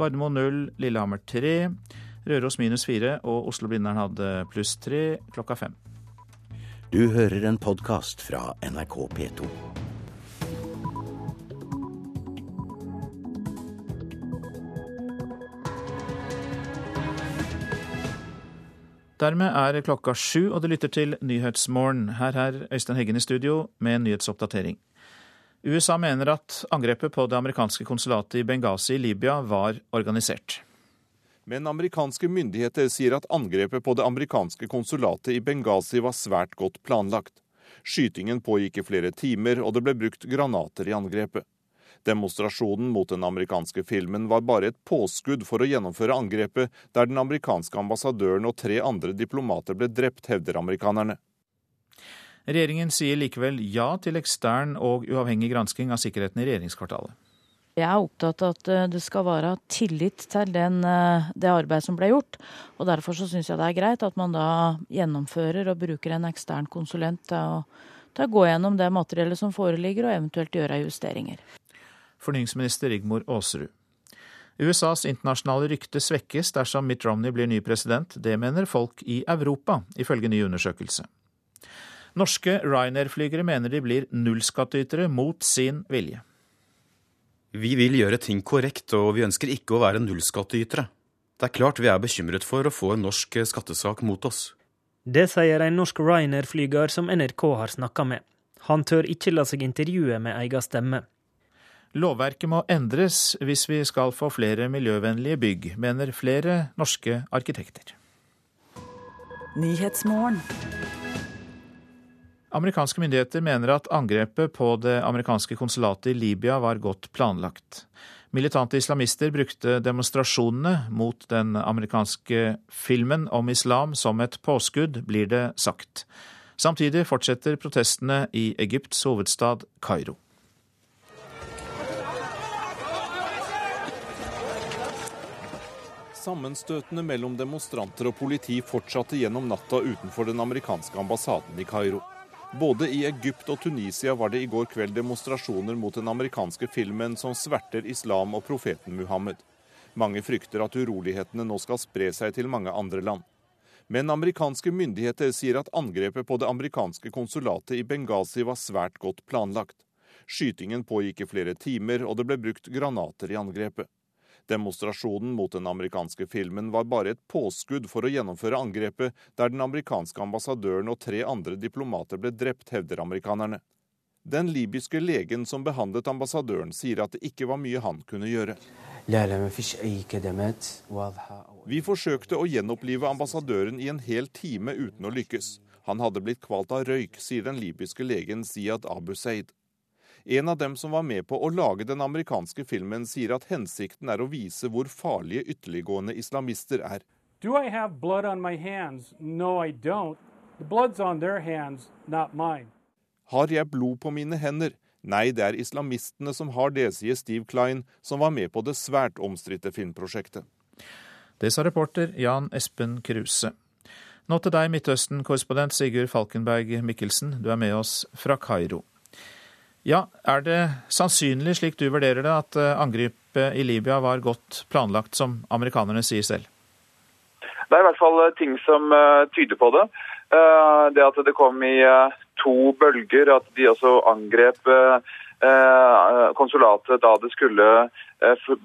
Gardermoen null, Lillehammer tre. Røros minus fire og Oslo-Blindern hadde pluss tre klokka fem. Du hører en podkast fra NRK P2. Dermed er klokka sju, og du lytter til Nyhetsmorgen. Her er Øystein Heggen i studio med en nyhetsoppdatering. USA mener at angrepet på det amerikanske konsulatet i Benghazi i Libya var organisert. Men amerikanske myndigheter sier at angrepet på det amerikanske konsulatet i Benghazi var svært godt planlagt. Skytingen pågikk i flere timer, og det ble brukt granater i angrepet. Demonstrasjonen mot den amerikanske filmen var bare et påskudd for å gjennomføre angrepet, der den amerikanske ambassadøren og tre andre diplomater ble drept, hevder amerikanerne. Regjeringen sier likevel ja til ekstern og uavhengig gransking av sikkerheten i regjeringskvartalet. Jeg er opptatt av at eh, det skal være tillit til den, eh, det arbeidet som ble gjort. og Derfor så syns jeg det er greit at man da gjennomfører og bruker en ekstern konsulent til å, til å gå gjennom det materiellet som foreligger, og eventuelt gjøre justeringer. Fornyingsminister Rigmor Aasrud. USAs internasjonale rykte svekkes dersom Mitt Romney blir ny president. Det mener folk i Europa, ifølge ny undersøkelse. Norske Ryanair-flygere mener de blir nullskattytere mot sin vilje. Vi vil gjøre ting korrekt, og vi ønsker ikke å være nullskattytere. Det er klart vi er bekymret for å få en norsk skattesak mot oss. Det sier en norsk Ryanair-flyger som NRK har snakka med. Han tør ikke la seg intervjue med egen stemme. Lovverket må endres hvis vi skal få flere miljøvennlige bygg, mener flere norske arkitekter. Amerikanske myndigheter mener at angrepet på det amerikanske konsulatet i Libya var godt planlagt. Militante islamister brukte demonstrasjonene mot den amerikanske filmen om islam som et påskudd, blir det sagt. Samtidig fortsetter protestene i Egypts hovedstad Kairo. Sammenstøtene mellom demonstranter og politi fortsatte gjennom natta utenfor den amerikanske ambassaden i Kairo. Både i Egypt og Tunisia var det i går kveld demonstrasjoner mot den amerikanske filmen som sverter islam og profeten Muhammed. Mange frykter at urolighetene nå skal spre seg til mange andre land. Men amerikanske myndigheter sier at angrepet på det amerikanske konsulatet i Benghazi var svært godt planlagt. Skytingen pågikk i flere timer, og det ble brukt granater i angrepet. Demonstrasjonen mot den amerikanske filmen var bare et påskudd for å gjennomføre angrepet, der den amerikanske ambassadøren og tre andre diplomater ble drept, hevder amerikanerne. Den libyske legen som behandlet ambassadøren, sier at det ikke var mye han kunne gjøre. Vi forsøkte å gjenopplive ambassadøren i en hel time uten å lykkes. Han hadde blitt kvalt av røyk, sier den libyske legen Ziad Abu Said. En av dem som var med på å lage den amerikanske filmen, sier at hensikten er å vise hvor farlige ytterliggående islamister er. Do I have blood on my hands? No, I don't. The blood's on their hands, not mine. Har jeg blod på mine hender? Nei, det er islamistene som har det, sier Steve Klein, som var med på det svært omstridte filmprosjektet. Det sa reporter Jan Espen Kruse. Nå til deg, Midtøsten-korrespondent Sigurd Falkenberg Mikkelsen. Du er med oss fra Kairo. Ja, Er det sannsynlig, slik du vurderer det, at eh, angrepet i Libya var godt planlagt, som amerikanerne sier selv? Det er i hvert fall eh, ting som uh, tyder på det. Det at det kom i to bølger, at de også angrep konsulatet da det skulle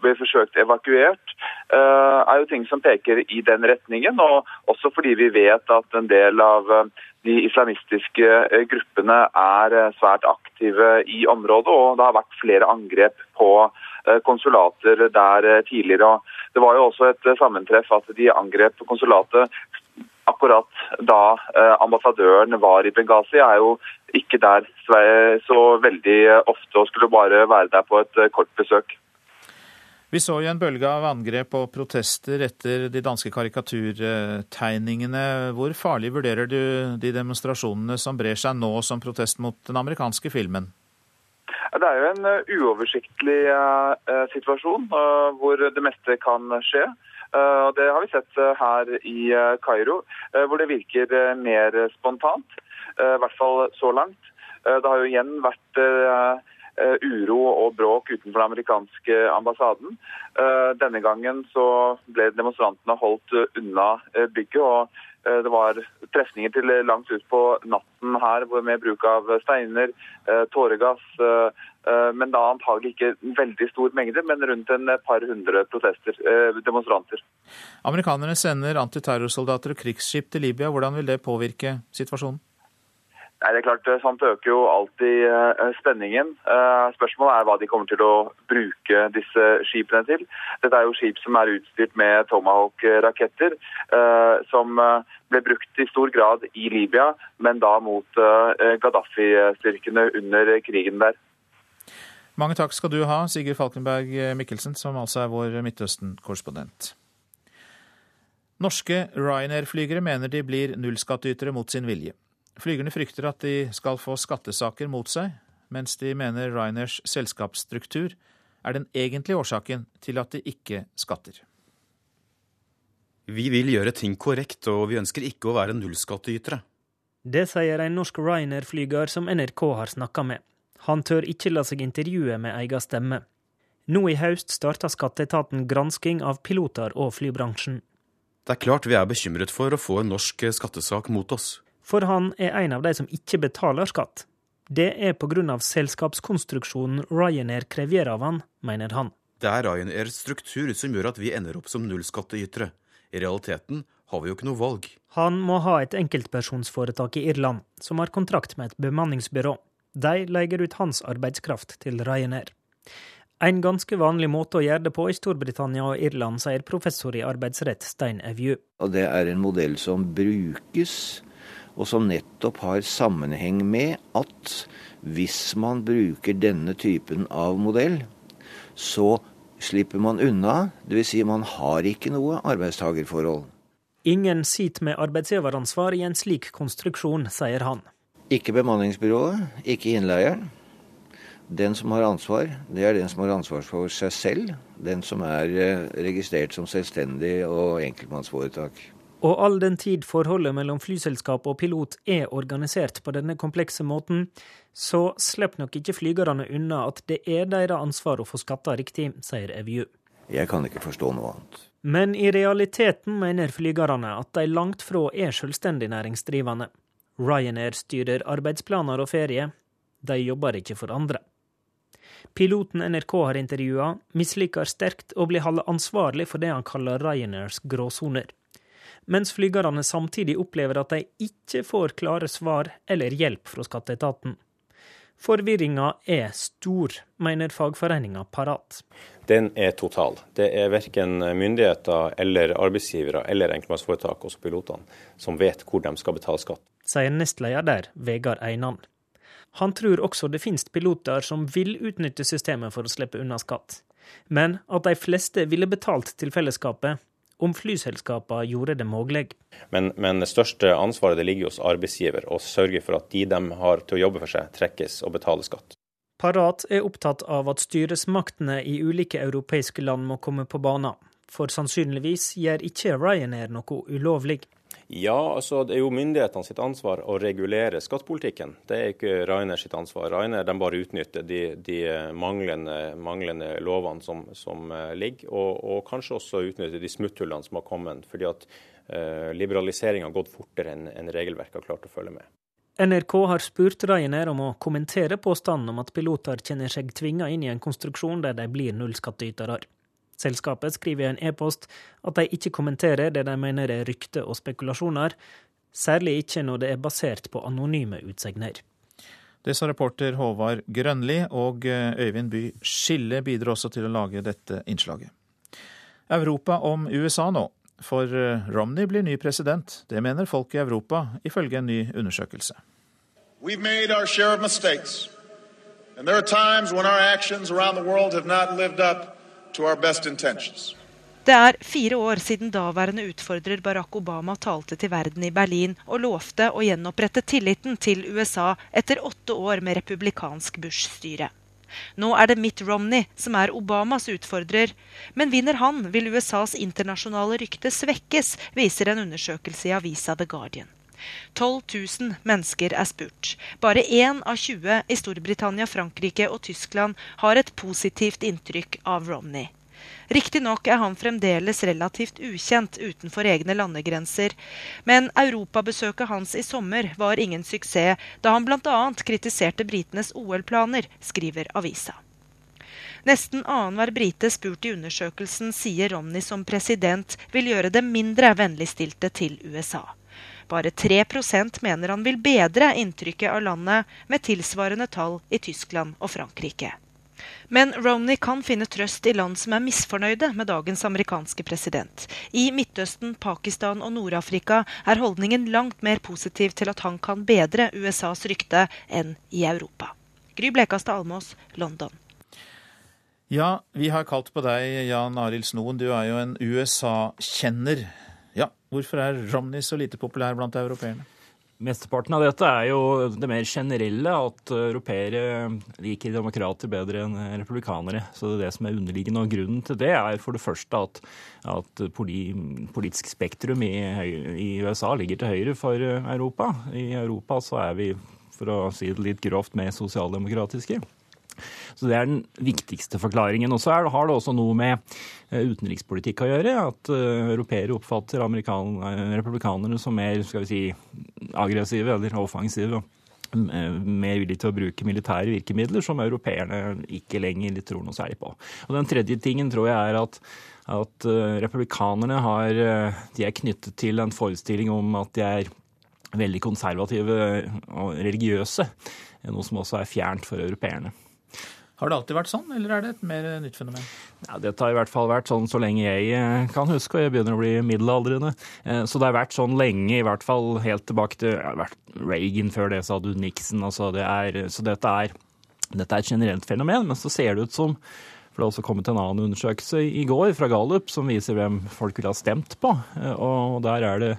bli forsøkt evakuert, er jo ting som peker i den retningen. Og også fordi vi vet at en del av de islamistiske eh, gruppene er eh, svært aktive i området, og det har vært flere angrep på eh, konsulater der tidligere. Det var jo også et sammentreff at de angrep konsulatet akkurat da ambassadøren var i Benghazi. Er jo ikke der så veldig ofte og skulle bare være der på et kort besøk. Vi så jo en bølge av angrep og protester etter de danske karikaturtegningene. Hvor farlig vurderer du de demonstrasjonene som brer seg nå som protest mot den amerikanske filmen? Det er jo en eh, uoversiktlig situasjon hvor det meste kan skje. Uh, det har vi sett her i Kairo, hvor det virker mer spontant. I hvert fall så langt. Det har jo igjen vært Eh, uro og bråk utenfor den amerikanske ambassaden. Eh, denne gangen så ble demonstrantene holdt eh, unna bygget. og det var trefninger til langt ut på natten her med bruk av steiner, tåregass. Men da antagelig ikke veldig stor mengde, men rundt en par hundre protester, demonstranter. Amerikanerne sender antiterrorsoldater og krigsskip til Libya. Hvordan vil det påvirke situasjonen? Nei, det er klart, Sånt øker jo alltid spenningen. Spørsmålet er hva de kommer til å bruke disse skipene til. Dette er jo skip som er utstyrt med Tomahawk-raketter, som ble brukt i stor grad i Libya, men da mot Gaddafi-styrkene under krigen der. Mange takk skal du ha, Sigurd Falkenberg Mikkelsen, som altså er vår Midtøsten-korrespondent. Norske Ryanair-flygere mener de blir nullskattytere mot sin vilje. Flygerne frykter at de skal få skattesaker mot seg, mens de mener Ryanairs selskapsstruktur er den egentlige årsaken til at de ikke skatter. Vi vil gjøre ting korrekt, og vi ønsker ikke å være nullskattytere. Det sier en norsk Ryanair-flyger som NRK har snakka med. Han tør ikke la seg intervjue med egen stemme. Nå i høst starta skatteetaten gransking av piloter og flybransjen. Det er klart vi er bekymret for å få en norsk skattesak mot oss for han er en av de som ikke betaler skatt. Det er pga. selskapskonstruksjonen Ryanair krever av han, mener han. Det er Ryanairs struktur som gjør at vi ender opp som nullskattytere. I realiteten har vi jo ikke noe valg. Han må ha et enkeltpersonsforetak i Irland, som har kontrakt med et bemanningsbyrå. De leier ut hans arbeidskraft til Ryanair. En ganske vanlig måte å gjøre det på i Storbritannia og Irland, sier professor i arbeidsrett Stein Evju. Det er en modell som brukes og som nettopp har sammenheng med at hvis man bruker denne typen av modell, så slipper man unna. Dvs. Si man har ikke noe arbeidstagerforhold. Ingen sitter med arbeidsgiveransvar i en slik konstruksjon, sier han. Ikke bemanningsbyrået, ikke innleieren. Den som har ansvar, det er den som har ansvar for seg selv. Den som er eh, registrert som selvstendig og enkeltmannsforetak. Og all den tid forholdet mellom flyselskap og pilot er organisert på denne komplekse måten, så slipper nok ikke flygerne unna at det er deres ansvar å få skatta riktig, sier Evju. Jeg kan ikke forstå noe annet. Men i realiteten mener flygerne at de langt fra er selvstendig næringsdrivende. Ryanair styrer arbeidsplaner og ferie. De jobber ikke for andre. Piloten NRK har intervjua, misliker sterkt å bli holdt ansvarlig for det han kaller Ryanairs gråsoner mens flygerne samtidig opplever at de ikke får klare svar eller hjelp fra skatteetaten. Forvirringa er stor, mener fagforeninga Parat. Den er total. Det er verken myndigheter eller arbeidsgivere eller enkeltmannsforetak, også pilotene, som vet hvor de skal betale skatt. Sier nestleder der, Vegard Einan. Han tror også det finnes piloter som vil utnytte systemet for å slippe unna skatt, men at de fleste ville betalt til fellesskapet om flyselskapene gjorde det mulig. Men, men, det største ansvaret det ligger hos arbeidsgiver, å sørge for at de de har til å jobbe for seg, trekkes og betaler skatt. Parat er opptatt av at styresmaktene i ulike europeiske land må komme på banen, for sannsynligvis gjør ikke Ryanair noe ulovlig. Ja, altså det er jo myndighetene sitt ansvar å regulere skattepolitikken. Det er ikke Rainer sitt ansvar. Rainer de bare utnytter de, de manglende, manglende, lovene som, som eh, ligger, og, og, kanskje også utnytter de smutthullene som har kommet. fordi at eh, liberaliseringa har gått fortere enn en regelverket har klart å følge med. NRK har spurt Ryanair om å kommentere påstanden om at piloter kjenner seg tvinga inn i en konstruksjon der de blir nullskattytere. Selskapet skriver i en e-post at de ikke kommenterer det de mener er rykter og spekulasjoner, særlig ikke når det er basert på anonyme utsegner. Det sa reporter Håvard Grønli, og eh, Øyvind By Skille bidro også til å lage dette innslaget. Europa om USA nå, for eh, Romney blir ny president. Det mener folk i Europa, ifølge en ny undersøkelse. We've made our share of mistakes, and there are times when our actions around the world have not lived up det er fire år siden daværende utfordrer Barack Obama talte til verden i Berlin og lovte å gjenopprette tilliten til USA etter åtte år med republikansk Bush-styre. Nå er det Mitt Romney som er Obamas utfordrer. Men vinner han, vil USAs internasjonale rykte svekkes, viser en undersøkelse i avisa The Guardian. 12 000 mennesker er spurt. Bare én av 20 i Storbritannia, Frankrike og Tyskland har et positivt inntrykk av Romney. Riktignok er han fremdeles relativt ukjent utenfor egne landegrenser, men europabesøket hans i sommer var ingen suksess, da han bl.a. kritiserte britenes OL-planer, skriver avisa. Nesten annenhver brite spurt i undersøkelsen sier Romney som president vil gjøre dem mindre vennligstilte til USA. Bare 3% mener han vil bedre inntrykket av landet, med tilsvarende tall i Tyskland og Frankrike. Men Romney kan finne trøst i land som er misfornøyde med dagens amerikanske president. I Midtøsten, Pakistan og Nord-Afrika er holdningen langt mer positiv til at han kan bedre USAs rykte enn i Europa. Gry Blekastad Almås, London. Ja, vi har kalt på deg, Jan Arild Snoen. Du er jo en USA-kjenner. Hvorfor er Romney så lite populær blant europeerne? Mesteparten av dette er jo det mer generelle, at europeere liker demokrater bedre enn republikanere. Så det er det som er underliggende. Og grunnen til det er for det første at, at politisk spektrum i, i, USA ligger til høyre for Europa. I Europa så er vi, for å si det litt grovt, mer sosialdemokratiske. Så Det er den viktigste forklaringen. Og så har det også noe med eh, utenrikspolitikk å gjøre. At uh, europeere oppfatter uh, republikanerne som mer skal vi si, aggressive eller offensive. Mer villige til å bruke militære virkemidler, som europeerne ikke lenger tror noe særlig på. Og Den tredje tingen tror jeg er at, at republikanerne har, er knyttet til en forestilling om at de er veldig konservative og religiøse. Noe som også er fjernt for europeerne. Har det alltid vært sånn, eller er det et mer nytt fenomen? Ja, dette har i hvert fall vært sånn så lenge jeg eh, kan huske, og jeg begynner å bli middelaldrende. Eh, så det har vært sånn lenge, i hvert fall helt tilbake til ja, Reagan før det, sa du Nixon. Altså det er, så dette er, dette er et generelt fenomen, men så ser det ut som for det har også kommet en annen undersøkelse i går fra Gallup som viser hvem folk ville ha stemt på. Eh, og der er det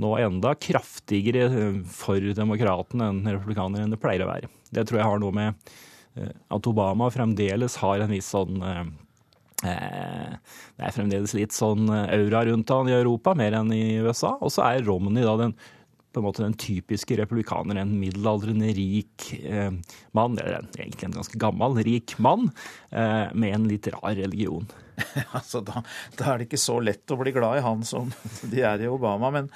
nå enda kraftigere for demokratene enn republikanere enn det pleier å være. Det tror jeg har noe med Eh, at Obama fremdeles har en viss sånn eh, eh, det er fremdeles litt sånn aura rundt han i Europa, mer enn i USA. Og så er Romney da den, på en måte den typiske republikaner, en middelaldrende rik eh, mann, eller egentlig en ganske gammel, rik mann, eh, med en litt rar religion. altså, da, da, er det ikke så lett å bli glad i han som de er i Obama. Men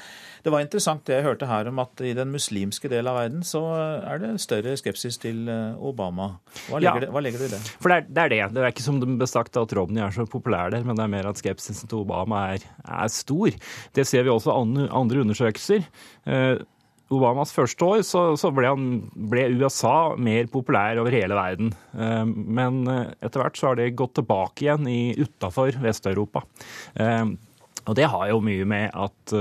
det var interessant det jeg hørte her om at i den muslimske del av verden så er det større skepsis til eh, Obama. Hva legger, ja, det, hva legger du i det? For det er, det er, det det. er ikke som det ble sagt at Romney er så populær der, men det er mer at skepsisen til Obama er, er stor. Det ser vi også i andre undersøkelser. Eh, Obamas første år så, så ble, han, ble, USA mer populær over hele verden. Eh, men etter hvert så har det gått tilbake igjen utafor Vest-Europa. Og det har jo mye med at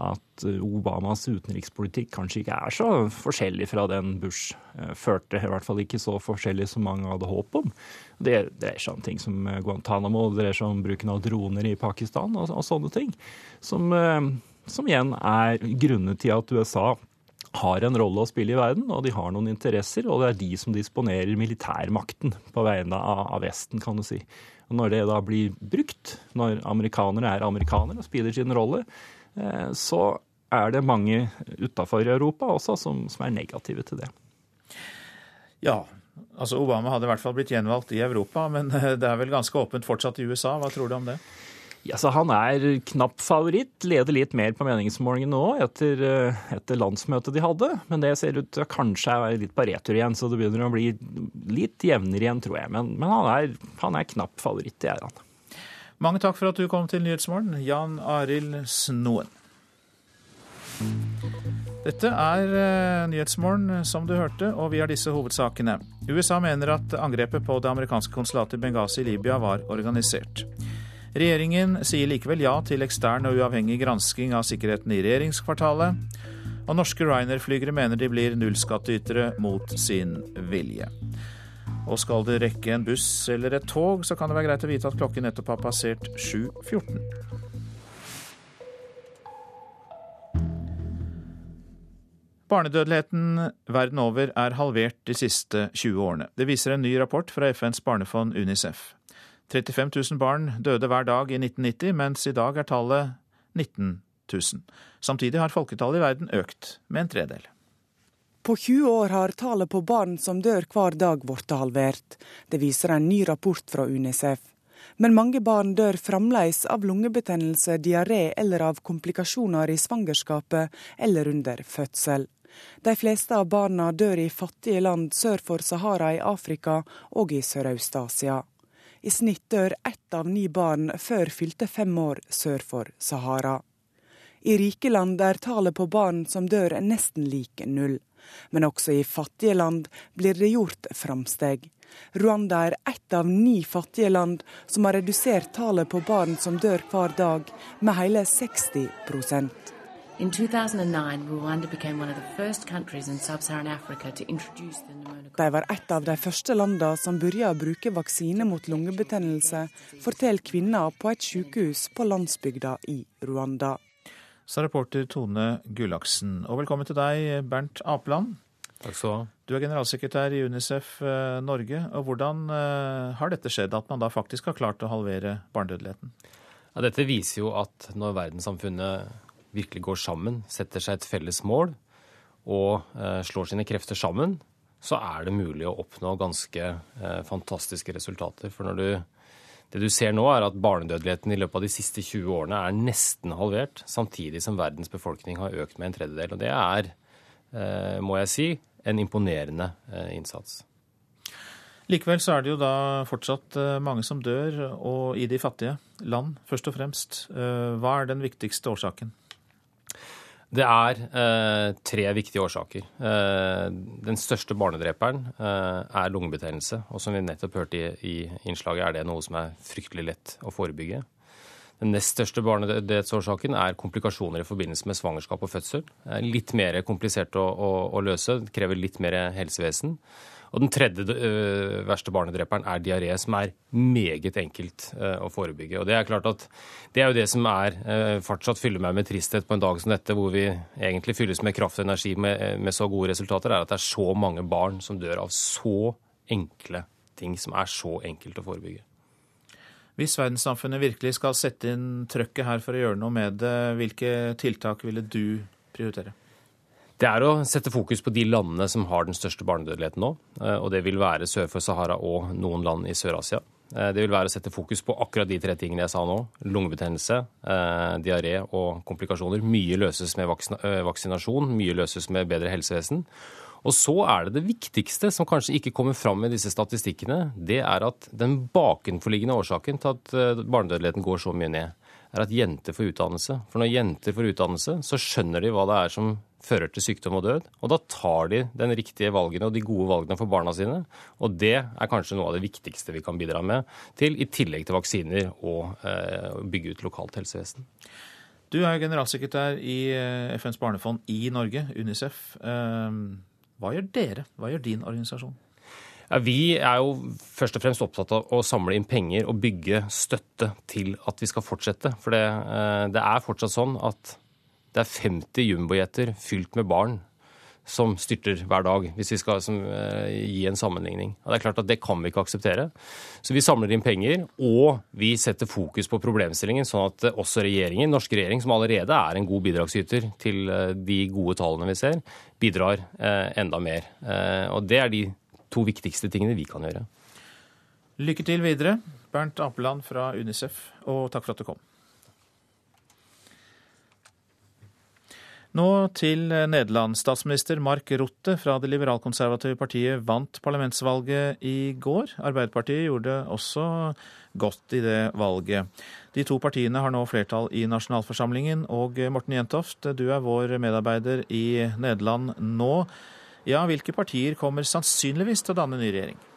at Obamas utenrikspolitikk kanskje ikke er så forskjellig fra den Bush eh, førte. I hvert fall ikke så forskjellig som mange hadde håp om. Det dreier seg om ting som eh, Guantánamo, det dreier seg om bruken av droner i Pakistan og, og sånne ting. Som, eh, som igjen er grunnet til at USA har en rolle å spille i verden, og de har noen interesser, og det er de som disponerer militærmakten på vegne av, av Vesten, kan du si. Og Når det da blir brukt, når amerikanere er amerikanere og spiller sin rolle, Eh, så er det mange utafor Europa også som, som, er negative til det. Ja, altså Obama hadde i hvert fall blitt gjenvalgt i Europa, men det er vel ganske åpent fortsatt i USA. Hva tror du om det? Ja, Han er knapp favoritt, leder litt mer på meningsmålingene nå etter, eh, etter, landsmøtet de hadde. Men det ser ut til å kanskje være litt på retur igjen, så det begynner å bli litt jevnere igjen, tror jeg. Men, men han, er, han, er, knapp favoritt, det er han. Mange takk for at du kom til Nyhetsmorgen, Jan Arild Snoen. Dette er uh, Nyhetsmorgen, som du hørte, og vi har disse hovedsakene. USA mener at angrepet på det amerikanske konsulatet i Benghazi i Libya var organisert. Regjeringen sier likevel ja til ekstern og uavhengig gransking av sikkerheten i regjeringskvartalet. Og norske Ryanair-flygere mener de blir nullskattytere mot sin vilje. Og skal det rekke en buss eller et tog, så kan det være greit å vite at klokken nettopp har passert 7.14. Barnedødeligheten verden over er halvert de siste 20 årene. Det viser en ny rapport fra FNs barnefond UNICEF. 35 000 barn døde hver dag i 1990, mens i dag er tallet 19 000. Samtidig har folketallet i verden økt med en tredel. På 20 år har tallet på barn som dør hver dag blitt halvert. Det viser en ny rapport fra UNICEF. Men mange barn dør fremdeles av lungebetennelse, diaré eller av komplikasjoner i svangerskapet eller under fødsel. De fleste av barna dør i fattige land sør for Sahara i Afrika og i Sørøst-Asia. I snitt dør ett av ni barn før fylte fem år sør for Sahara. I rike land er tallet på barn som dør nesten lik null. Men også i fattige land blir det gjort framsteg. Rwanda er ett av ni fattige land som har redusert tallet på barn som dør hver dag, med hele 60 In 2009, Rwanda became one of the first countries in sub-Saharan Africa to introduce the pneumococcal. De var et av de første landene som begynte å bruke vaksine mot lungebetennelse, forteller kvinner på et sykehus på landsbygda i Rwanda. Sa reporter Tone Gullaksen. Og velkommen til deg, Bernt Apeland. Takk skal du ha. Du er generalsekretær i Unicef eh, Norge. og Hvordan eh, har dette skjedd, at man da faktisk har klart å halvere barnedødeligheten? Ja, dette viser jo at når verdenssamfunnet virkelig går sammen, setter seg et felles mål og eh, slår sine krefter sammen, så er det mulig å oppnå ganske eh, fantastiske resultater. For du, det du ser nå, er at barnedødeligheten i løpet av de siste 20 årene er nesten halvert, samtidig som verdens befolkning har økt med en tredjedel. Og det er, eh, må jeg si, en imponerende innsats. Likevel så er det jo da fortsatt mange som dør, og i de fattige land først og fremst. Hva er den viktigste årsaken? Det er eh, tre viktige årsaker. Eh, den største barnedreperen eh, er lungebetennelse. Og som vi nettopp hørte i, i, innslaget, er det noe som er fryktelig lett å forebygge. Den nest største barnedødsårsaken er komplikasjoner i forbindelse med svangerskap og fødsel. Litt mer komplisert å, å, å løse, det krever litt mer helsevesen. Og den tredje uh, verste barnedreperen er diaré, som er meget enkelt uh, å forebygge. Og Det er klart at det er jo det som er uh, fortsatt fyller meg med tristhet på en dag som dette, hvor vi egentlig fylles med kraft og energi med, med, så gode resultater, er at det er så mange barn som dør av så enkle ting som er så enkelt å forebygge. Hvis verdenssamfunnet virkelig skal sette inn trøkket her for å gjøre noe med det, hvilke tiltak ville du prioritere? Det er å sette fokus på de landene som har den største barnedødeligheten nå. Eh, og det vil være sør for Sahara og noen land i Sør-Asia. Eh, det vil være å sette fokus på akkurat de tre tingene jeg sa nå. Lungebetennelse, eh, diaré og komplikasjoner. Mye løses med vaksinasjon, mye løses med bedre helsevesen. Og så er det det viktigste, som kanskje ikke kommer fram i disse statistikkene, det er at den bakenforliggende årsaken til at barnedødeligheten går så mye ned, er at jenter får utdannelse. For når jenter får utdannelse, så skjønner de hva det er som fører til sykdom og død. Og da tar de den riktige valgene og de gode valgene for barna sine. Og det er kanskje noe av det viktigste vi kan bidra med til, i tillegg til vaksiner og eh, bygge ut lokalt helsevesen. Du er generalsekretær i eh, FNs barnefond i Norge, Unicef. Eh, hva gjør dere? Hva gjør din organisasjon? Ja, vi er jo først og fremst opptatt av å samle inn penger og bygge støtte til at vi skal fortsette. For det, eh, det er fortsatt sånn at det er 50 jumbojeter fylt med barn som styrter hver dag, hvis vi skal som, eh, gi en sammenligning. Og Det er klart at det kan vi ikke akseptere. Så vi samler inn penger, og vi setter fokus på problemstillingen, sånn at uh, også regjeringen, norske regjering, som allerede er en god bidragsyter til uh, de gode tallene vi ser, bidrar enda mer. Og det er de to viktigste tingene vi kan gjøre. Lykke til videre, Bernt Apeland fra Unicef, og takk for at du kom. Nå til Nederland. Statsminister Mark Rutte fra det liberalkonservative partiet vant parlamentsvalget i går. Arbeiderpartiet gjorde også godt i det valget. De to partiene har nå flertall i nasjonalforsamlingen. Og Morten Jentoft, du er vår medarbeider i Nederland nå. Ja, hvilke partier kommer sannsynligvis til å danne ny regjering?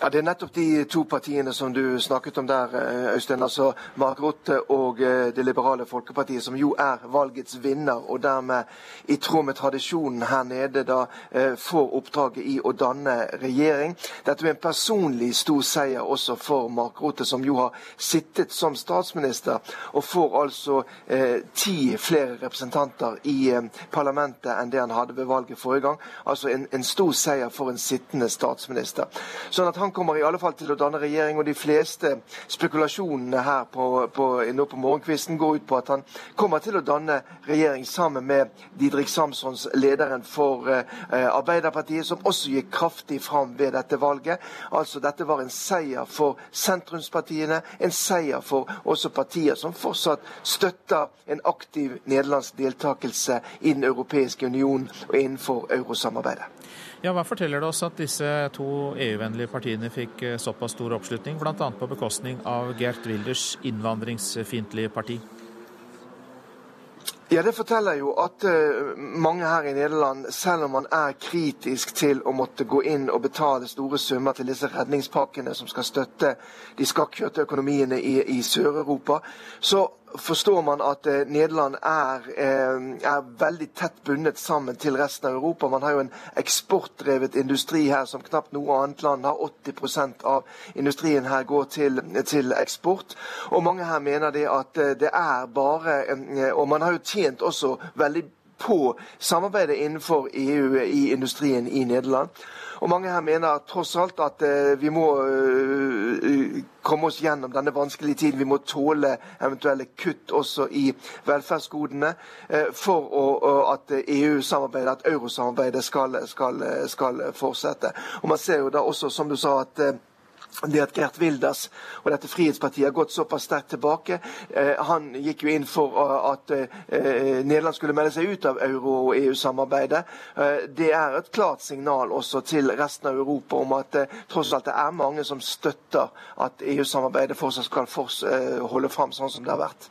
Ja, Det er nettopp de to partiene som du snakket om der, eh, Øystein. altså Mark Rotte og eh, Det liberale folkepartiet, som jo er valgets vinner, og dermed i tråd med tradisjonen her nede da eh, får oppdraget i å danne regjering. Dette er en personlig stor seier også for Mark Rotte, som jo har sittet som statsminister, og får altså eh, ti flere representanter i eh, parlamentet enn det han hadde ved valget forrige gang. Altså en, en stor seier for en sittende statsminister. Sånn at han han kommer i alle fall til å danne regjering, og de fleste spekulasjonene her på, på, nå på morgenkvisten går ut på at han kommer til å danne regjering sammen med Didrik Samsons, lederen for eh, Arbeiderpartiet, som også gikk kraftig fram ved dette valget. Altså Dette var en seier for sentrumspartiene, en seier for også partier som fortsatt støtter en aktiv nederlandsk deltakelse i Den europeiske union og innenfor eurosamarbeidet. Ja, Hva forteller det oss at disse to EU-vennlige partiene fikk eh, såpass stor oppslutning, bl.a. på bekostning av Gert Wilders innvandringsfiendtlige parti? Ja, Det forteller jo at uh, mange her i Nederland, selv om man er kritisk til å måtte gå inn og betale store summer til disse redningspakkene som skal støtte de skakkjørte økonomiene i, i Sør-Europa, så forstår man at eh, Nederland er, eh, er, veldig tett bundet sammen til resten av Europa. Man har jo en eksportdrevet industri her som knapt noe annet land har. 80% av industrien her går til, til, eksport. Og mange her mener det at eh, det er bare Og man har jo tjent også veldig på samarbeidet innenfor EU i industrien i Nederland. Og mange her mener tross alt at uh, vi må uh, komme oss gjennom denne vanskelige tiden. Vi må tåle eventuelle kutt også i velferdsgodene for å, at EU-samarbeidet, at eurosamarbeidet skal, skal, skal, fortsette. Og Man ser jo da også, som du sa, at det at Gert Wilders og dette Frihetspartiet har gått såpass sterkt tilbake. Eh, han gikk jo inn for uh, at uh, Nederland skulle melde seg ut av euro- og EU-samarbeidet. Uh, det er et klart signal også til resten av Europa om at eh, tross alt det er mange som støtter at EU-samarbeidet fortsatt skal for, eh, holde fram sånn som det har vært.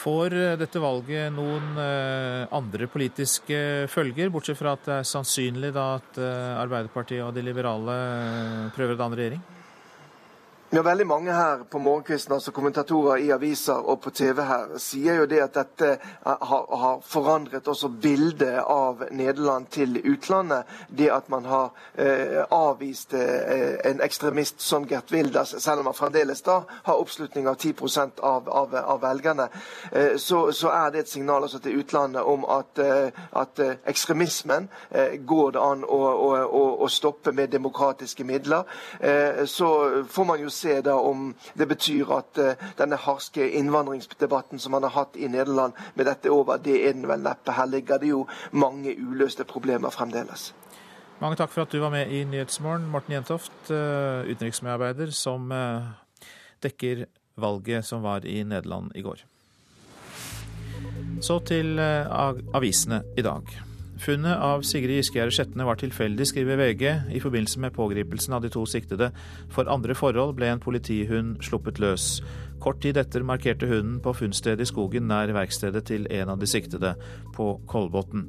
Får eh, dette valget noen eh, andre politiske følger, bortsett fra at det er sannsynlig at eh, Arbeiderpartiet og de liberale prøver å danne regjering? Ja, veldig mange her på morgenkvisten, altså kommentatorer i aviser og på TV her, sier jo det at dette eh, har, har forandret også bildet av Nederland til utlandet. Det at man har eh, avvist eh, en ekstremist som Gert Wilders, selv om han fremdeles da har oppslutning av 10 av, av, av velgerne, eh, så, så, er det et signal også til utlandet om at, eh, at eh, ekstremismen går det an å, å, å, stoppe med demokratiske midler. så får man jo se da om det betyr at uh, denne harske innvandringsdebatten som man har hatt i Nederland, med dette over, det er den vel neppe. Her ligger det jo mange uløste problemer fremdeles. Mange takk for at du var med i Nyhetsmorgen, Morten Jentoft, uh, utenriksmedarbeider som uh, dekker valget som var i Nederland i går. Så til avisene i dag. Funnet av Sigrid Giskegjerde Sjetne var tilfeldig, skriver VG. I forbindelse med pågripelsen av de to siktede for andre forhold ble en politihund sluppet løs. Kort tid etter markerte hunden på funnstedet i skogen nær verkstedet til en av de siktede, på Kolbotn.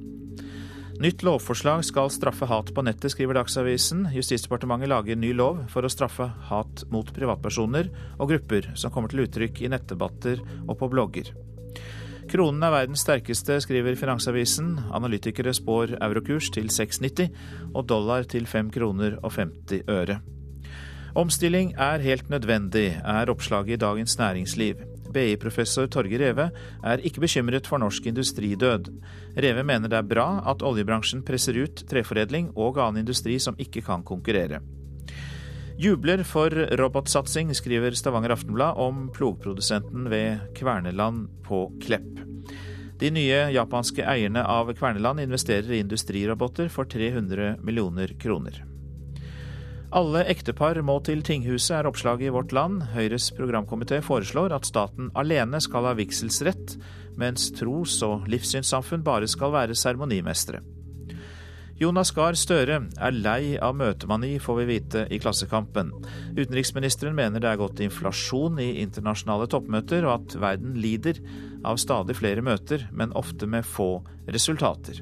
Nytt lovforslag skal straffe hat på nettet, skriver Dagsavisen. Justisdepartementet lager ny lov for å straffe hat mot privatpersoner og grupper som kommer til uttrykk i nettdebatter og på blogger. Kronen er verdens sterkeste, skriver Finansavisen. Analytikere spår eurokurs til 6,90 og dollar til 5 kroner og 50 øre. Omstilling er helt nødvendig, er oppslaget i Dagens Næringsliv. BI-professor Torge Reve er ikke bekymret for norsk industridød. Reve mener det er bra at oljebransjen presser ut treforedling og annen industri som ikke kan konkurrere. Jubler for robotsatsing, skriver Stavanger Aftenblad om plogprodusenten ved Kverneland på Klepp. De nye japanske eierne av Kverneland investerer i industriroboter for 300 millioner kroner. Alle ektepar må til tinghuset, er oppslaget i Vårt Land. Høyres programkomité foreslår at staten alene skal ha vigselsrett, mens tros- og livssynssamfunn bare skal være seremonimestere. Jonas Gahr Støre er lei av møtemani, får vi vite i Klassekampen. Utenriksministeren mener det er gått inflasjon i internasjonale toppmøter, og at verden lider av stadig flere møter, men ofte med få resultater.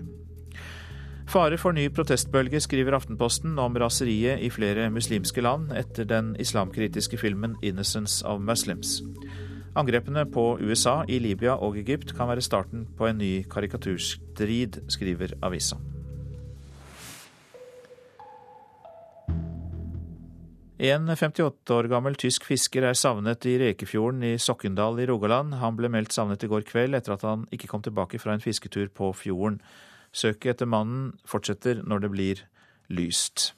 Fare for ny protestbølge, skriver Aftenposten om raseriet i flere muslimske land etter den islamkritiske filmen 'Innocence of Muslims'. Angrepene på USA i Libya og Egypt kan være starten på en ny karikaturstrid, skriver avisa. En 58 år gammel tysk fisker er savnet i Rekefjorden i Sokkendal i Rogaland. Han ble meldt savnet i går kveld etter at han ikke kom tilbake fra en fisketur på fjorden. Søket etter mannen fortsetter når det blir lyst.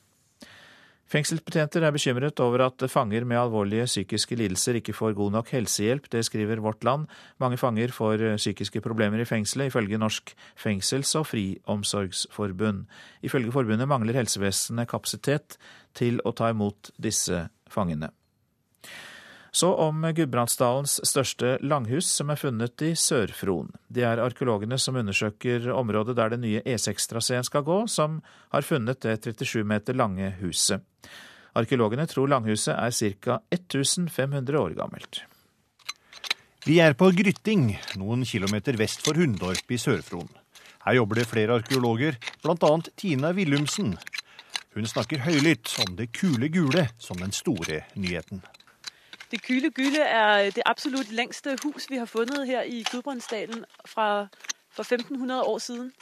Fengselsbetjenter er bekymret over at fanger med alvorlige psykiske lidelser ikke får god nok helsehjelp. Det skriver Vårt Land. Mange fanger får psykiske problemer i fengselet, ifølge Norsk fengsels- og friomsorgsforbund. Ifølge forbundet mangler helsevesenet kapasitet til å ta imot disse fangene. Så om Gudbrandsdalens største langhus, som er funnet i Sør-Fron. Det er arkeologene som undersøker området der den nye E6-traseen skal gå, som har funnet det 37 meter lange huset. Arkeologene tror langhuset er ca. 1500 år gammelt. Vi er på Grytting, noen kilometer vest for Hundorp i Sør-Fron. Her jobber det flere arkeologer, bl.a. Tina Willumsen. Hun snakker høylytt om det kule gule som den store nyheten. Det kule Gylde er det absolutt lengste hus vi har funnet her i Gudbrandsdalen fra, for 1500 år siden.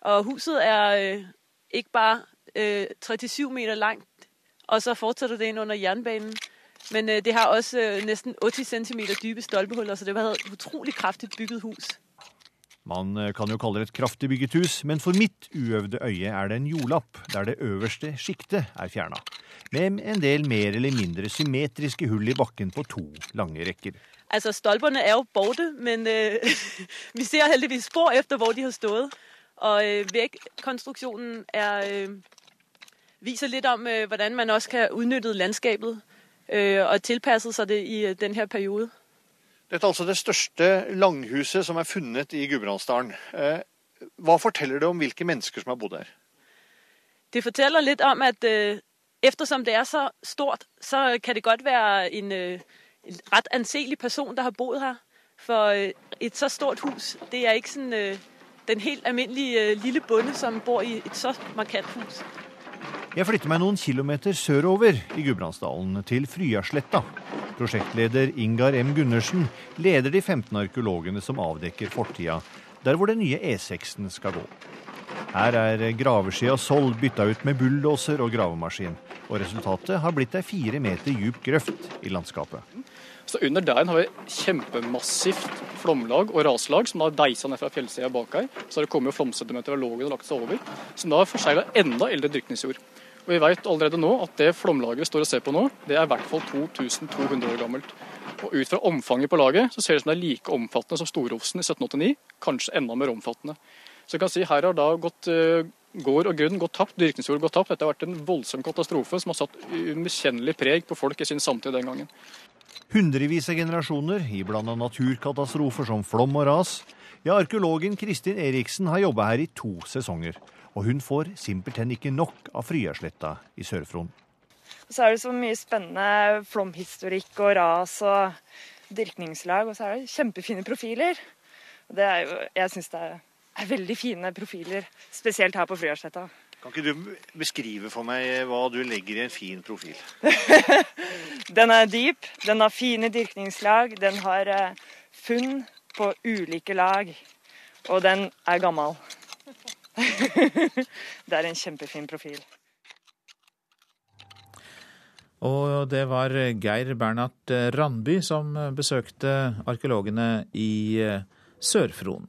Og huset er øh, ikke bare øh, 37 meter langt, og så fortsetter det inn under jernbanen. Men øh, det har også nesten 80 cm dype stolpehuller, så det var et utrolig kraftig bygget hus. Man eh, kan jo kalle det et kraftig bygget hus, men for mitt uøvde øye er det en jordlapp der det øverste sjiktet er fjerna. Med en del mer eller mindre symmetriske hull i bakken på to lange rekker. Altså, Stolpene er jo borte, men øh, vi ser heldigvis spor etter hvor de har stått. Og øh, veggkonstruksjonen øh, viser litt om øh, hvordan man også kan utnytte landskapet øh, og tilpasse seg det i øh, denne perioden. Dette er altså det største langhuset som er funnet i Gudbrandsdalen. Eh, Hva forteller det om hvilke mennesker som har bodd her? Det forteller litt om at ettersom eftersom det er så stort, så kan det godt være en, rett anselig person der har bodd her. For et så stort hus, det er ikke sånn den helt alminnelige lille bonde som bor i et så markant hus. Jeg flytter meg noen kilometer sørover i Gudbrandsdalen, til Fryasletta. Prosjektleder Ingar M. Gundersen leder de 15 arkeologene som avdekker fortida, der hvor den nye E6-en skal gå. Her er graveskia og sold bytta ut med bulldoser og gravemaskin, og resultatet har blitt ei fire meter djup grøft i landskapet. Så Under der har vi kjempemassivt flomlag og raslag som da deisa ned fra fjellsida bak her. Så har det kommet flomsedimenter av lågen og lagt seg over, som da har forsegla enda eldre dyrkningsjord. Og Vi vet allerede nå at det flomlaget vi står og ser på nå, det er i hvert fall 2200 år gammelt. Og Ut fra omfanget på laget så ser det ut som det er like omfattende som Storofsen i 1789, kanskje enda mer omfattende. Så jeg kan si Her har da gått eh, gård og grunn gått tapt, dyrkningsjord gått tapt. Dette har vært en voldsom katastrofe som har satt umiskjennelig preg på folk i sin samtid den gangen. Hundrevis av generasjoner, iblanda naturkatastrofer som flom og ras. Ja, arkeologen Kristin Eriksen har jobba her i to sesonger. Og hun får simpelthen ikke nok av Fryasletta i Sør-Fron. Så er det så mye spennende flomhistorikk og ras og dyrkningslag, og så er det kjempefine profiler. Og det er jo, jeg syns det er, er veldig fine profiler, spesielt her på Fryasletta. Kan ikke du beskrive for meg hva du legger i en fin profil? Den er dyp, den har fine dyrkningslag, den har eh, funn på ulike lag, og den er gammel. Det er en kjempefin profil. Og det var Geir Bernhard Randby som besøkte arkeologene i Sør-Fron.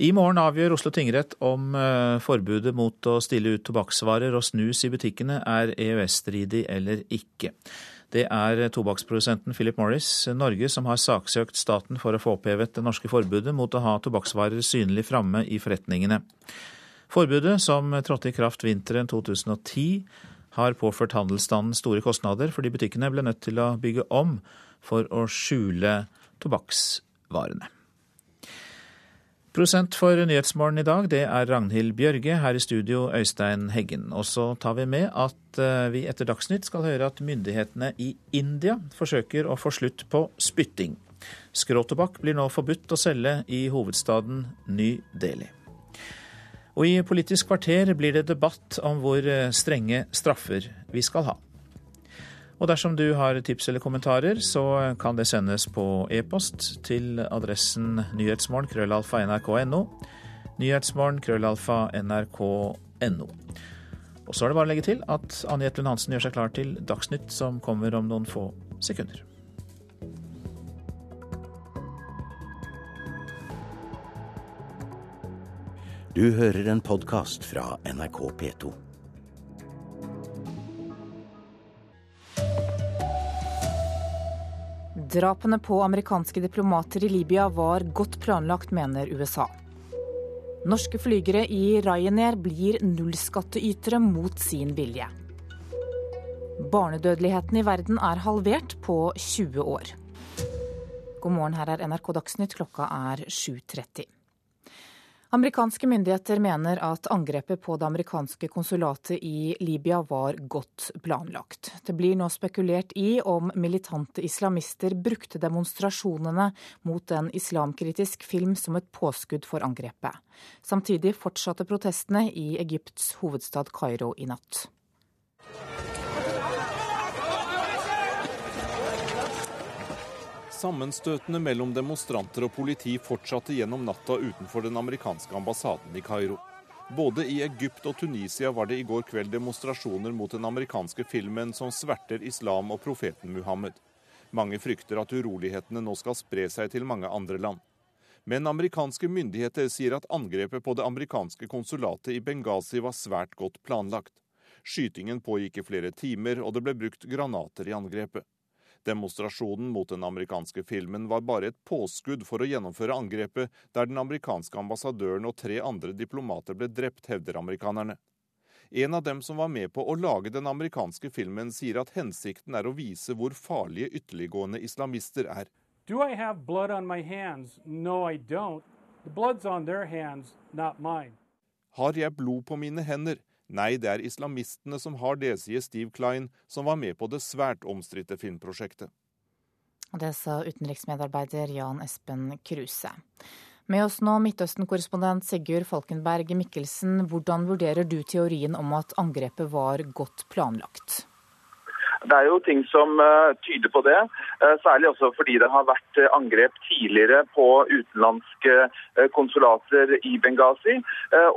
I morgen avgjør Oslo tingrett om eh, forbudet mot å stille ut tobakksvarer og snus i butikkene er EØS-stridig eller ikke. Det er tobakksprodusenten Philip Morris Norge som har saksøkt staten for å få opphevet det norske forbudet mot å ha tobakksvarer synlig framme i forretningene. Forbudet, som trådte i kraft vinteren 2010, har påført handelsstanden store kostnader fordi butikkene ble nødt til å bygge om for å skjule tobakksvarene. Prosent for Nyhetsmorgen i dag, det er Ragnhild Bjørge. Her i studio Øystein Heggen. Og så tar vi med at eh, vi etter Dagsnytt skal høre at myndighetene i India forsøker å få slutt på spytting. Skråtobakk blir nå forbudt å selge i hovedstaden Ny Delhi. Og i Politisk kvarter blir det debatt om hvor eh, strenge straffer vi skal ha. Og dersom du har tips eller kommentarer, så kan det sendes på e-post til adressen nyhetsmorgen krøllalfa nrk.no. Nyhetsmorgen krøllalfa nrk.no. Og så er det bare å legge til at Anne Jetlund Hansen gjør seg klar til Dagsnytt, som kommer om noen få sekunder. Du hører en podkast fra NRK P2. Drapene på amerikanske diplomater i Libya var godt planlagt, mener USA. Norske flygere i Ryanair blir nullskatteytere mot sin vilje. Barnedødeligheten i verden er halvert på 20 år. God morgen, her er NRK Dagsnytt, klokka er 7.30. Amerikanske myndigheter mener at angrepet på det amerikanske konsulatet i Libya var godt planlagt. Det blir nå spekulert i om militante islamister brukte demonstrasjonene mot en islamkritisk film som et påskudd for angrepet. Samtidig fortsatte protestene i Egypts hovedstad Kairo i natt. Sammenstøtene mellom demonstranter og politi fortsatte gjennom natta utenfor den amerikanske ambassaden i Kairo. Både i Egypt og Tunisia var det i går kveld demonstrasjoner mot den amerikanske filmen som sverter islam og profeten Muhammed. Mange frykter at urolighetene nå skal spre seg til mange andre land. Men amerikanske myndigheter sier at angrepet på det amerikanske konsulatet i Benghazi var svært godt planlagt. Skytingen pågikk i flere timer, og det ble brukt granater i angrepet. Demonstrasjonen mot den amerikanske filmen var bare et påskudd for å gjennomføre angrepet, der den amerikanske ambassadøren og tre andre diplomater ble drept, hevder amerikanerne. En av dem som var med på å lage den amerikanske filmen, sier at hensikten er å vise hvor farlige ytterliggående islamister er. Do I have blood on my hands? No, I don't. The blood's on their hands, not mine. Har jeg blod på mine hender? Nei, det er islamistene som har det, sier Steve Klein, som var med på det svært omstridte filmprosjektet. Det sa utenriksmedarbeider Jan Espen Kruse. Med oss nå Midtøsten-korrespondent Sigurd Falkenberg Mikkelsen. Hvordan vurderer du teorien om at angrepet var godt planlagt? Det er jo ting som uh, tyder på det, uh, særlig også fordi det har vært uh, angrep tidligere på utenlandske konsulater i Benghazi,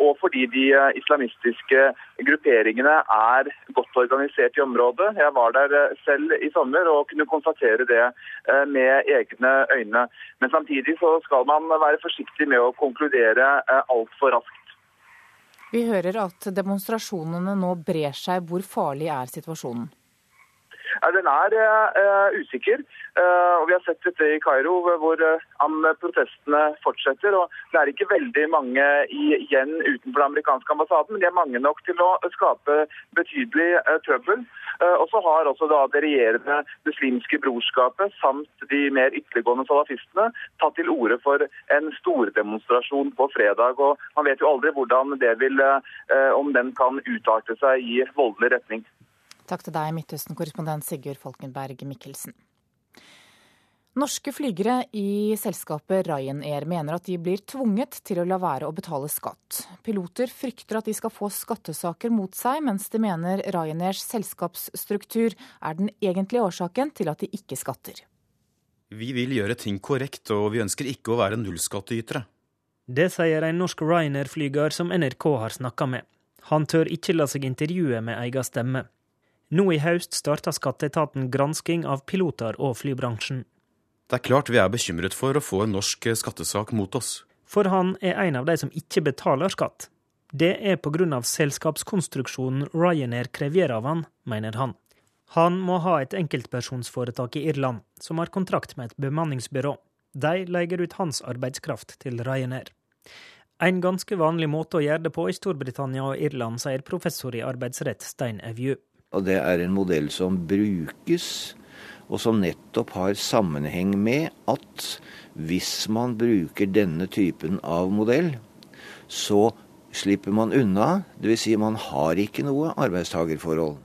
og fordi de islamistiske grupperingene er godt organisert i området. Jeg var der selv i sommer og kunne konstatere det med egne øyne. Men samtidig så skal man være forsiktig med å konkludere altfor raskt. Vi hører at demonstrasjonene nå brer seg. Hvor farlig er situasjonen? Den er uh, usikker. Uh, og Vi har sett dette i Kairo, hvor uh, protestene fortsetter. og Det er ikke veldig mange igjen utenfor den amerikanske ambassaden, men de er mange nok til å skape betydelig trøbbel. og så har også det regjerende muslimske brorskapet samt de mer ytterliggående salafistene tatt til orde for en stordemonstrasjon på fredag. og Man vet jo aldri hvordan det vil, om den kan utarte seg i voldelig retning. Takk til deg, Midtøsten-korrespondent Sigurd Folkenberg Mikkelsen. Norske flygere i selskapet Ryanair mener at de blir tvunget til å la være å betale skatt. Piloter frykter at de skal få skattesaker mot seg, mens de mener Ryanairs selskapsstruktur er den egentlige årsaken til at de ikke skatter. Vi vil gjøre ting korrekt, og vi ønsker ikke å være nullskattytere. Det sier en norsk Ryanair-flyger som NRK har snakka med. Han tør ikke la seg intervjue med egen stemme. Nå i høst starta skatteetaten gransking av piloter og flybransjen. Det er klart vi er bekymret for å få en norsk skattesak mot oss. For han er en av de som ikke betaler skatt. Det er pga. selskapskonstruksjonen Ryanair krever av han, mener han. Han må ha et enkeltpersonsforetak i Irland, som har kontrakt med et bemanningsbyrå. De leier ut hans arbeidskraft til Ryanair. En ganske vanlig måte å gjøre det på i Storbritannia og Irland, sier professor i arbeidsrett Stein Evju. Og det er en modell som brukes, og som nettopp har sammenheng med at hvis man bruker denne typen av modell, så slipper man unna. Dvs. Si man har ikke noe arbeidstagerforhold.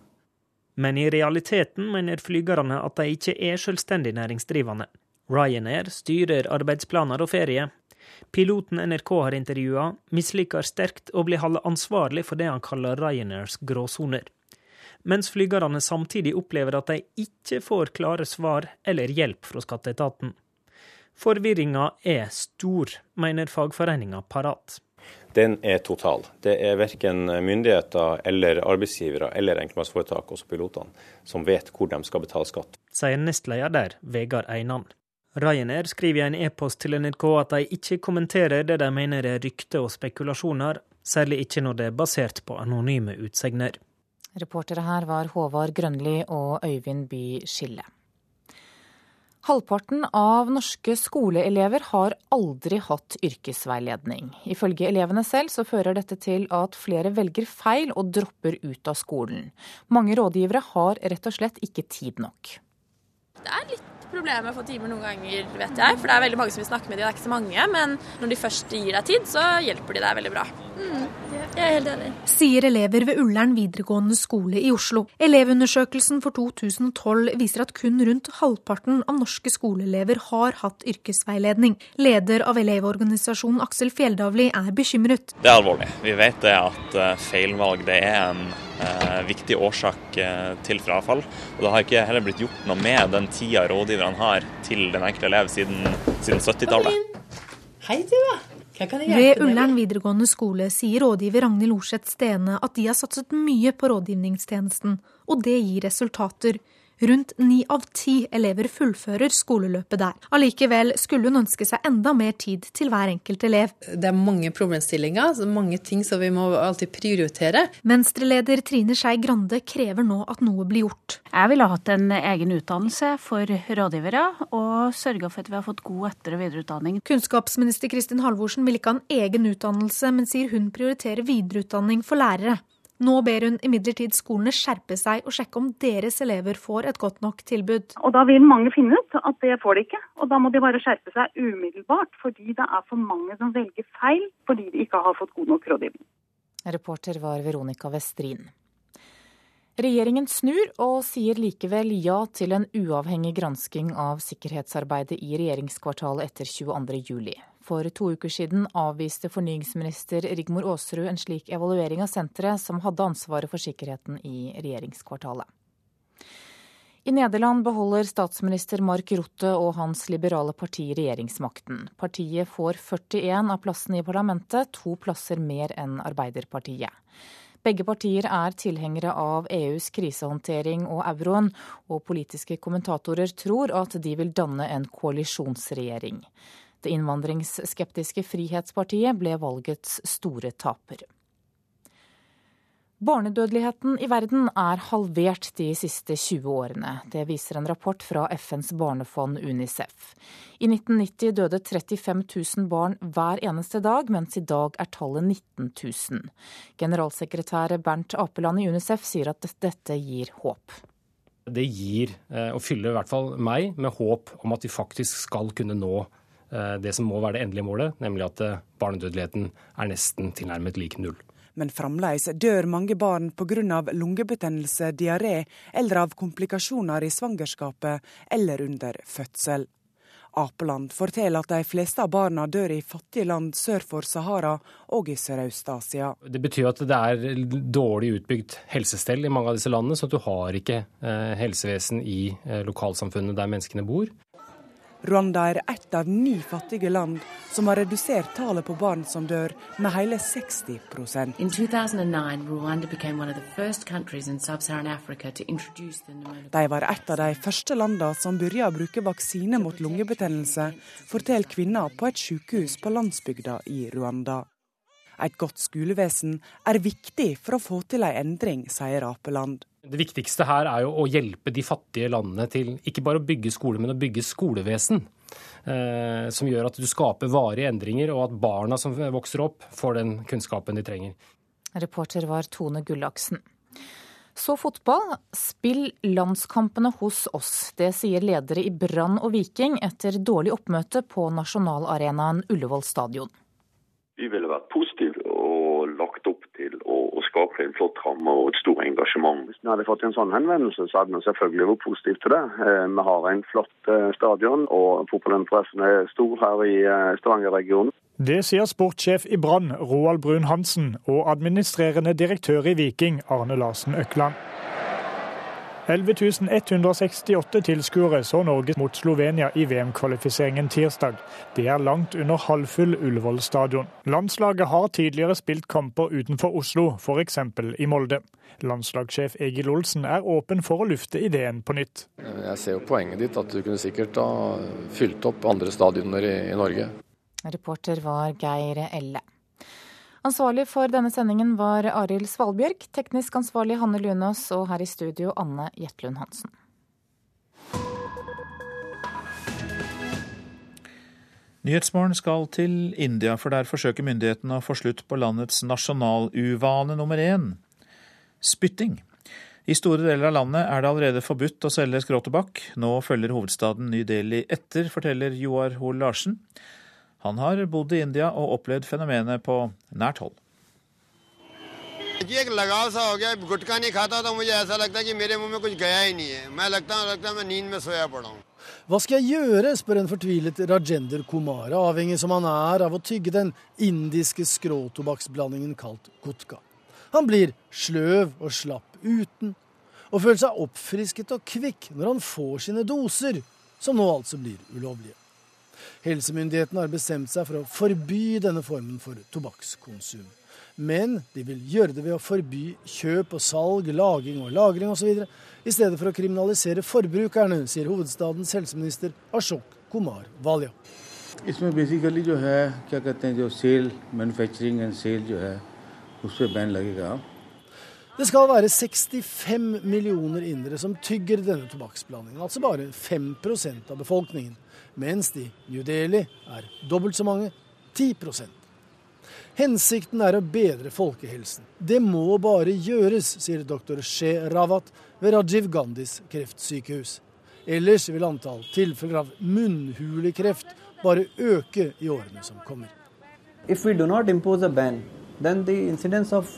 Men i realiteten mener flygerne at de ikke er selvstendig næringsdrivende. Ryanair styrer arbeidsplaner og ferie. Piloten NRK har intervjua, misliker sterkt å bli holdt ansvarlig for det han kaller Ryanairs gråsoner mens flygerne samtidig opplever at de ikke får klare svar eller hjelp fra skatteetaten. Forvirringa er stor, mener fagforeninga Parat. Den er total. Det er verken myndigheter eller arbeidsgivere eller enkeltmannsforetak, også pilotene, som vet hvor de skal betale skatt. Sier nestleder der, Vegard Einan. Ryanair skriver i en e-post til NRK at de ikke kommenterer det de mener er rykter og spekulasjoner, særlig ikke når det er basert på anonyme utsegner. Reportere her var Håvard Grønli og Øyvind By Skille. Halvparten av norske skoleelever har aldri hatt yrkesveiledning. Ifølge elevene selv så fører dette til at flere velger feil og dropper ut av skolen. Mange rådgivere har rett og slett ikke tid nok. Det er litt problemer med å få timer noen ganger, vet jeg. For det er veldig mange som vil snakke med dem, det er ikke så mange. Men når de først gir deg tid, så hjelper de deg veldig bra. Mm, jeg er helt enig. Sier elever ved Ullern videregående skole i Oslo. Elevundersøkelsen for 2012 viser at kun rundt halvparten av norske skoleelever har hatt yrkesveiledning. Leder av Elevorganisasjonen Aksel Fjelldavli er bekymret. Det er alvorlig. Vi vet det at eh, feilvalg det er en eh, viktig årsak eh, til frafall. Og det har ikke heller blitt gjort noe med den tida rådgiverne har til den enkelte elev siden, siden 70-tallet. Hei, du. Ved Ullern videregående skole sier rådgiver Ragnhild Orseth Stene at de har satset mye på rådgivningstjenesten, og det gir resultater. Rundt ni av ti elever fullfører skoleløpet der. Allikevel skulle hun ønske seg enda mer tid til hver enkelt elev. Det er mange problemstillinger, mange ting som vi må alltid prioritere. Venstreleder Trine Skei Grande krever nå at noe blir gjort. Jeg ville hatt en egen utdannelse for rådgivere, og sørga for at vi har fått god etter- og videreutdanning. Kunnskapsminister Kristin Halvorsen vil ikke ha en egen utdannelse, men sier hun prioriterer videreutdanning for lærere. Nå ber hun imidlertid skolene skjerpe seg og sjekke om deres elever får et godt nok tilbud. Og Da vil mange finne ut at det får de ikke, og da må de bare skjerpe seg umiddelbart. Fordi det er for mange som velger feil fordi de ikke har fått god nok rådgivning. Reporter var Veronica Westrin. Regjeringen snur og sier likevel ja til en uavhengig gransking av sikkerhetsarbeidet i regjeringskvartalet etter 22.07. For to uker siden avviste fornyingsminister Rigmor Aasrud en slik evaluering av senteret som hadde ansvaret for sikkerheten i regjeringskvartalet. I Nederland beholder statsminister Mark Rutte og hans liberale parti regjeringsmakten. Partiet får 41 av plassene i parlamentet, to plasser mer enn Arbeiderpartiet. Begge partier er tilhengere av EUs krisehåndtering og euroen, og politiske kommentatorer tror at de vil danne en koalisjonsregjering. Det innvandringsskeptiske Frihetspartiet ble valgets store taper. Barnedødeligheten i verden er halvert de siste 20 årene. Det viser en rapport fra FNs barnefond UNICEF. I 1990 døde 35 000 barn hver eneste dag, mens i dag er tallet 19 000. Generalsekretær Bernt Apeland i UNICEF sier at dette gir håp. Det gir, eh, og fyller i hvert fall meg, med håp om at vi faktisk skal kunne nå det som må være det endelige målet, nemlig at eh, barnedødeligheten er nesten tilnærmet lik null men fremdeles dør mange barn pga. lungebetennelse, diaré eller av komplikasjoner i svangerskapet eller under fødsel. Apeland forteller at de fleste av barna dør i fattige land sør for Sahara og i Sørøst-Asia. Det betyr at det er dårlig utbygd helsestell i mange av disse landene, så du har ikke eh, helsevesen i eh, lokalsamfunnet der menneskene bor. Rwanda er ett av ni fattige land som har redusert tallet på barn som dør, med hele 60% De var et av de første landene som begynte å bruke vaksine mot lungebetennelse, forteller kvinner på et sykehus på landsbygda i Rwanda. Et godt skolevesen er viktig for å få til en endring, sier Apeland. Det viktigste her er jo å hjelpe de fattige landene til ikke bare å bygge skole, men å bygge skolevesen. Eh, som gjør at du skaper varige endringer, og at barna som vokser opp, får den kunnskapen de trenger. Reporter var Tone Gullaksen. Så fotball. Spill landskampene hos oss. Det sier ledere i Brann og Viking etter dårlig oppmøte på nasjonalarenaen Ullevål stadion. Vi ville vært positive og lagt opp til å, å skape en flott ramme og et stort engasjement. Hvis vi hadde fått en sånn henvendelse, så hadde vi selvfølgelig vært positive til det. Eh, vi har en flott eh, stadion, og fotballinteressen er stor her i eh, Stavanger-regionen. Det sier sportssjef i Brann, Roald Brun Hansen, og administrerende direktør i Viking, Arne Larsen Økland. 11 168 tilskuere så Norge mot Slovenia i VM-kvalifiseringen tirsdag. Det er langt under halvfull Ullevål stadion. Landslaget har tidligere spilt kamper utenfor Oslo, f.eks. i Molde. Landslagssjef Egil Olsen er åpen for å lufte ideen på nytt. Jeg ser jo poenget ditt, at du kunne sikkert ha fylt opp andre stadioner i, i Norge. Reporter var Geir Elle. Ansvarlig for denne sendingen var Arild Svalbjørg, teknisk ansvarlig Hanne Lunås og her i studio Anne Jetlund Hansen. Nyhetsmorgen skal til India, for der forsøker myndighetene å få slutt på landets nasjonaluvane nummer én spytting. I store deler av landet er det allerede forbudt å selge skråtobakk. Nå følger hovedstaden Ny Delhi etter, forteller Joar Hoel Larsen. Han har bodd i India og opplevd fenomenet på nært hold. Hva skal jeg gjøre, spør en fortvilet Rajender Kumar, avhengig som han er av å tygge den indiske skråtobakksblandingen kalt gutka. Han blir sløv og slapp uten, og føler seg oppfrisket og kvikk når han får sine doser, som nå altså blir ulovlige. Helsemyndighetene har bestemt seg for å forby denne formen for tobakkskonsum. Men de vil gjøre det ved å forby kjøp og salg, laging og lagring osv. i stedet for å kriminalisere forbrukerne, sier hovedstadens helseminister Ashok Kumar Valya. इसमें बेसिकली जो है क्या कहते हैं जो cell manufacturing and cell जो है उस पर बैन लगेगा Det skal være 65 millioner indere som tygger denne tobakksblandingen, altså bare 5 av befolkningen, mens de i New Delhi er dobbelt så mange, 10% Hensikten er å bedre folkehelsen. Det må bare gjøres, sier doktor Sheh Rawat ved Rajiv Gandhis kreftsykehus. Ellers vil antall tilfeller av munnhulekreft bare øke i årene som kommer. If we do not impose ban, then the incidence of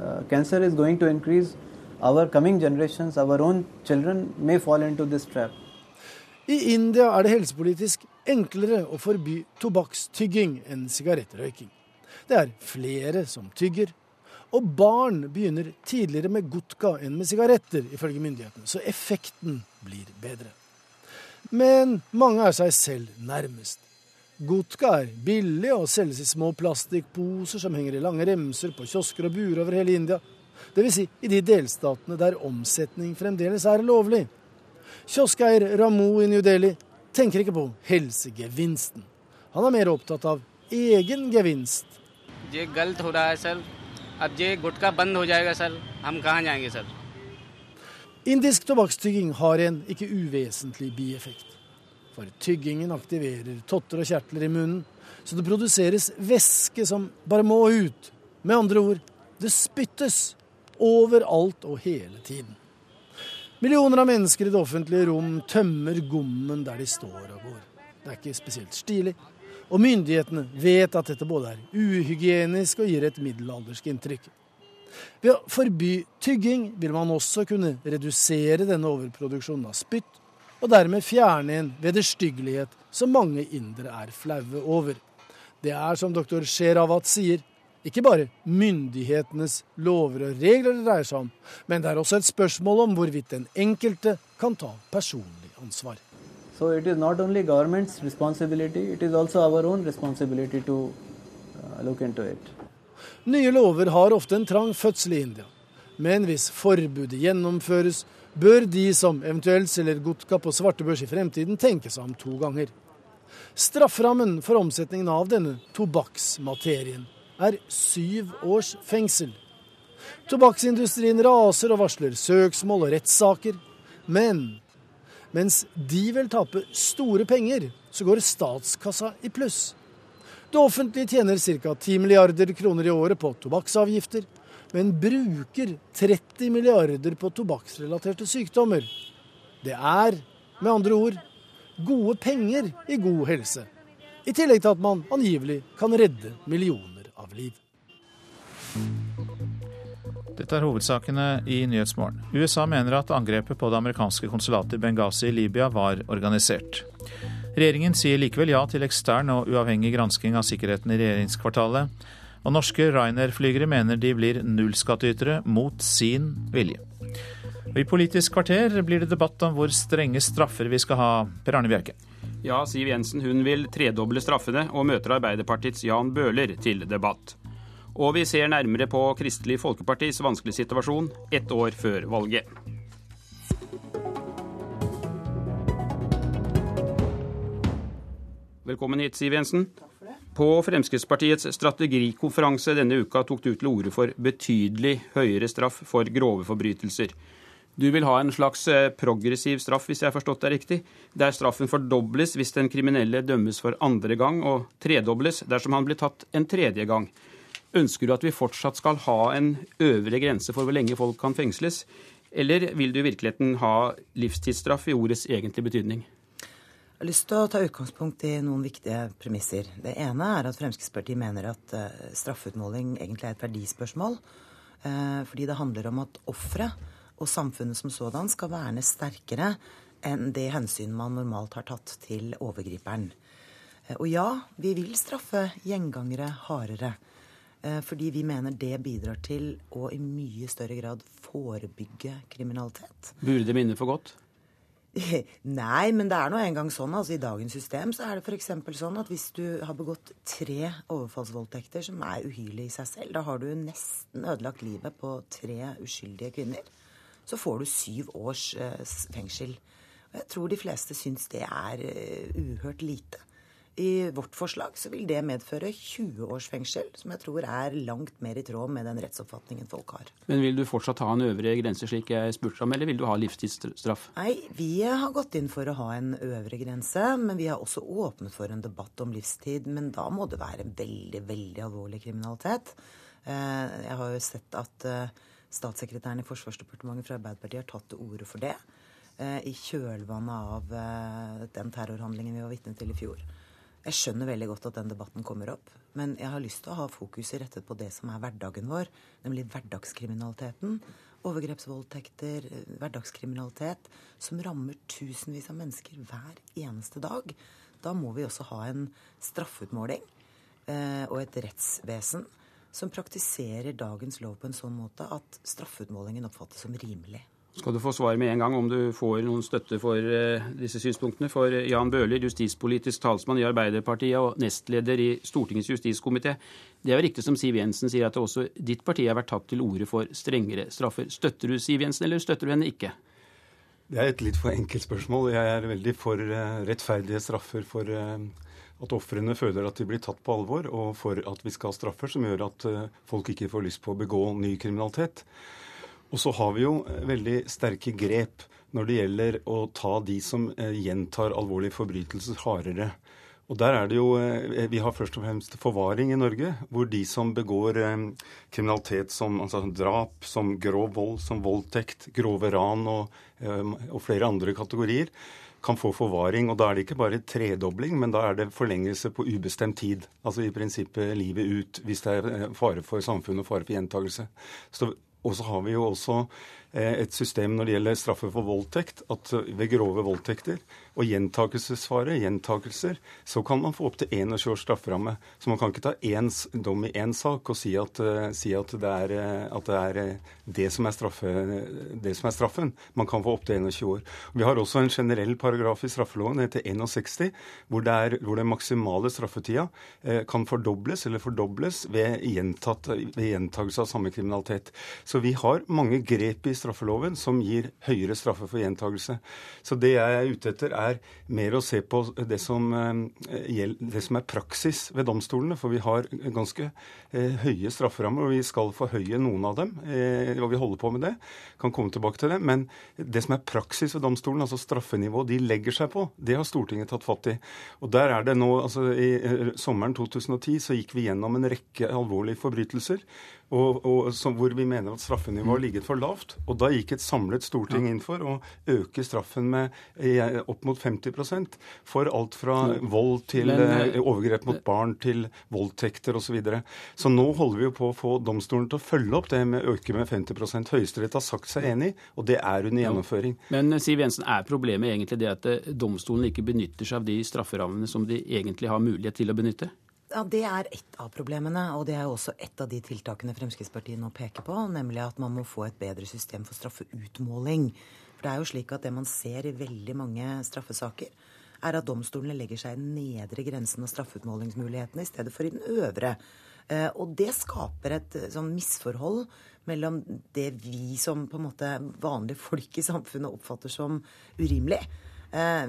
uh, cancer is going to increase. Our coming generations, our own children may fall into this trap. I India er det helsepolitisk enklere å forby tobakkstygging enn sigarettrøyking. Det er flere som tygger, og barn begynner tidligere med gutka enn med sigaretter, ifølge myndighetene, så effekten blir bedre. Men mange er seg selv nærmest. Gutka er billig og selges i små plastikkposer som henger i lange remser på kiosker og buer over hele India. Dvs. Si i de delstatene der omsetning fremdeles er lovlig. Kioskeier Ramu i New Delhi tenker ikke på helsegevinsten. Han er mer opptatt av egen gevinst. Indisk tobakkstygging har en ikke uvesentlig bieffekt. For tyggingen aktiverer totter og kjertler i munnen, så det produseres væske som bare må ut. Med andre ord, det spyttes overalt og hele tiden. Millioner av mennesker i det offentlige rom tømmer gommen der de står og går. Det er ikke spesielt stilig. Og myndighetene vet at dette både er uhygienisk og gir et middelaldersk inntrykk. Ved å forby tygging vil man også kunne redusere denne overproduksjonen av spytt, og dermed fjerne en vederstyggelighet som mange indere er flaue over. Det er, som doktor Sheravat sier, ikke bare myndighetenes lover og regler det dreier seg om, men det er også et spørsmål om hvorvidt den enkelte kan ta personlig ansvar. So it is not only government's responsibility, it is also our own responsibility to uh, look into it. Nye lover har ofte en trang fødsel i India. Men hvis forbudet gjennomføres, bør de som eventuelt selger gutka på svartebørs i fremtiden, tenke seg om to ganger. Strafferammen for omsetningen av denne tobakksmaterien er syv års fengsel. Tobakksindustrien raser og varsler søksmål og rettssaker. Men mens de vil tape store penger, så går statskassa i pluss. Det offentlige tjener ca. 10 milliarder kroner i året på tobakksavgifter, men bruker 30 milliarder på tobakksrelaterte sykdommer. Det er, med andre ord, gode penger i god helse. I tillegg til at man angivelig kan redde millioner av liv. Dette er hovedsakene i Nyhetsmorgen. USA mener at angrepet på det amerikanske konsulatet i Benghazi i Libya var organisert. Regjeringen sier likevel ja til ekstern og uavhengig gransking av sikkerheten i regjeringskvartalet. Og norske Ryanair-flygere mener de blir nullskattytere mot sin vilje. Og I Politisk kvarter blir det debatt om hvor strenge straffer vi skal ha. Per Arne Bjerke. Ja, Siv Jensen hun vil tredoble straffene, og møter Arbeiderpartiets Jan Bøhler til debatt. Og vi ser nærmere på Kristelig Folkepartis vanskelige situasjon ett år før valget. Velkommen hit, Siv Jensen. På Fremskrittspartiets strategikonferanse denne uka tok du til orde for betydelig høyere straff for grove forbrytelser. Du vil ha en slags eh, progressiv straff, hvis jeg har forstått deg riktig, der straffen fordobles hvis den kriminelle dømmes for andre gang, og tredobles dersom han blir tatt en tredje gang. Ønsker du at vi fortsatt skal ha en øvre grense for hvor lenge folk kan fengsles, Eller vil du i virkeligheten ha livstidsstraff i ordets egentlige betydning? Jeg har lyst til å ta utgangspunkt i noen viktige premisser. Det ene er at Fremskrittspartiet mener at uh, straffeutmåling egentlig er et verdispørsmål. Uh, fordi det handler om at offeret og samfunnet som sådan skal verne sterkere enn det hensyn man normalt har tatt til overgriperen. Uh, og ja, vi vil straffe gjengangere hardere. Fordi vi mener det bidrar til å i mye større grad forebygge kriminalitet. Burde minne for godt? Nei, men det er nå engang sånn. altså I dagens system så er det f.eks. sånn at hvis du har begått tre overfallsvoldtekter som er uhyrlige i seg selv, da har du nesten ødelagt livet på tre uskyldige kvinner. Så får du syv års eh, fengsel. Og jeg tror de fleste syns det er uh, uhørt lite. I vårt forslag så vil det medføre 20 års fengsel, som jeg tror er langt mer i tråd med den rettsoppfatningen folk har. Men vil du fortsatt ha en øvre grense, slik jeg spurte om, eller vil du ha livstidsstraff? Nei, vi har gått inn for å ha en øvre grense, men vi har også åpnet for en debatt om livstid. Men da må det være veldig, veldig alvorlig kriminalitet. Eh, jeg har jo sett at eh, statssekretæren i Forsvarsdepartementet fra Arbeiderpartiet har tatt til orde for det eh, i kjølvannet av den terrorhandlingen vi var vitne til i fjor. Jeg skjønner veldig godt at den debatten kommer opp, men jeg har lyst til å ha fokuset rettet på det som er hverdagen vår, nemlig hverdagskriminaliteten. Overgrepsvoldtekter, hverdagskriminalitet som rammer tusenvis av mennesker hver eneste dag. Da må vi også ha en straffeutmåling eh, og et rettsvesen som praktiserer dagens lov på en sånn måte at straffeutmålingen oppfattes som rimelig skal du få svar med en gang om du får noen støtte for uh, disse synspunktene. For Jan Bøhler, justispolitisk talsmann i Arbeiderpartiet og nestleder i Stortingets justiskomité. Det er jo riktig som Siv Jensen sier, at også ditt parti har vært tatt til orde for strengere straffer. Støtter du Siv Jensen, eller støtter du henne ikke? Det er et litt for enkelt spørsmål. Jeg er veldig for uh, rettferdige straffer for at ofrene føler at de blir tatt på alvor, og for at vi skal ha straffer som gjør at folk ikke får lyst på å begå ny kriminalitet. Og så har vi jo eh, veldig sterke grep når det gjelder å ta de som eh, gjentar alvorlige forbrytelser, hardere. Og der er det jo, eh, Vi har først og fremst forvaring i Norge, hvor de som begår kriminalitet som altså drap, som grov vold, som voldtekt, grove ran og, og flere andre kategorier, kan få forvaring. Og da er det ikke bare tredobling, men da er det forlengelse på ubestemt tid. Altså i prinsippet livet ut, hvis det er fare for samfunnet og fare for gjentakelse. Og så har vi jo også eh, et system når det gjelder straffe for voldtekt, at ved grove voldtekter og gjentakelsesfare, gjentakelser, så kan man få opptil 21 års strafferamme. Så man kan ikke ta én dom i én sak og si at, uh, si at, det er, uh, at, det er, uh, det, som straffe, det, som er straffen. Man kan få opptil 21 år. Vi har også en generell paragraf i straffeloven, det heter 61, hvor, det er, hvor den maksimale straffetida kan fordobles eller fordobles ved, gjentatt, ved gjentakelse av samme kriminalitet. Så vi har mange grep i straffeloven som gir høyere straffe for gjentakelse. Så det jeg er ute etter, er er mer å se på det som, eh, det som er praksis ved domstolene. For vi har ganske eh, høye strafferammer, og vi skal forhøye noen av dem. Eh, og vi holder på med det. Kan komme tilbake til det. Men det som er praksis ved domstolen, altså straffenivået de legger seg på, det har Stortinget tatt fatt i. Og der er det nå, altså I sommeren 2010 så gikk vi gjennom en rekke alvorlige forbrytelser og, og som, hvor vi mener at straffenivået har ligget for lavt. Og da gikk et samlet storting inn for å øke straffen med eh, opp mot 50% for alt fra vold til Men, eh, overgrep mot barn til voldtekter osv. Så, videre. så nå holder vi jo på å få domstolen til å følge opp det med å øke med 50% Høyesterett har sagt seg enig, og det er under gjennomføring. Men eh, Siv Jensen, er problemet egentlig det at domstolen ikke benytter seg av de strafferammene som de egentlig har mulighet til å benytte? Ja, Det er ett av problemene, og det er også ett av de tiltakene Fremskrittspartiet nå peker på, nemlig at man må få et bedre system for straffeutmåling. Det er jo slik at det man ser i veldig mange straffesaker, er at domstolene legger seg i den nedre grensen av straffeutmålingsmulighetene i stedet for i den øvre. Eh, og det skaper et eh, sånn misforhold mellom det vi som på en måte vanlige folk i samfunnet oppfatter som urimelig,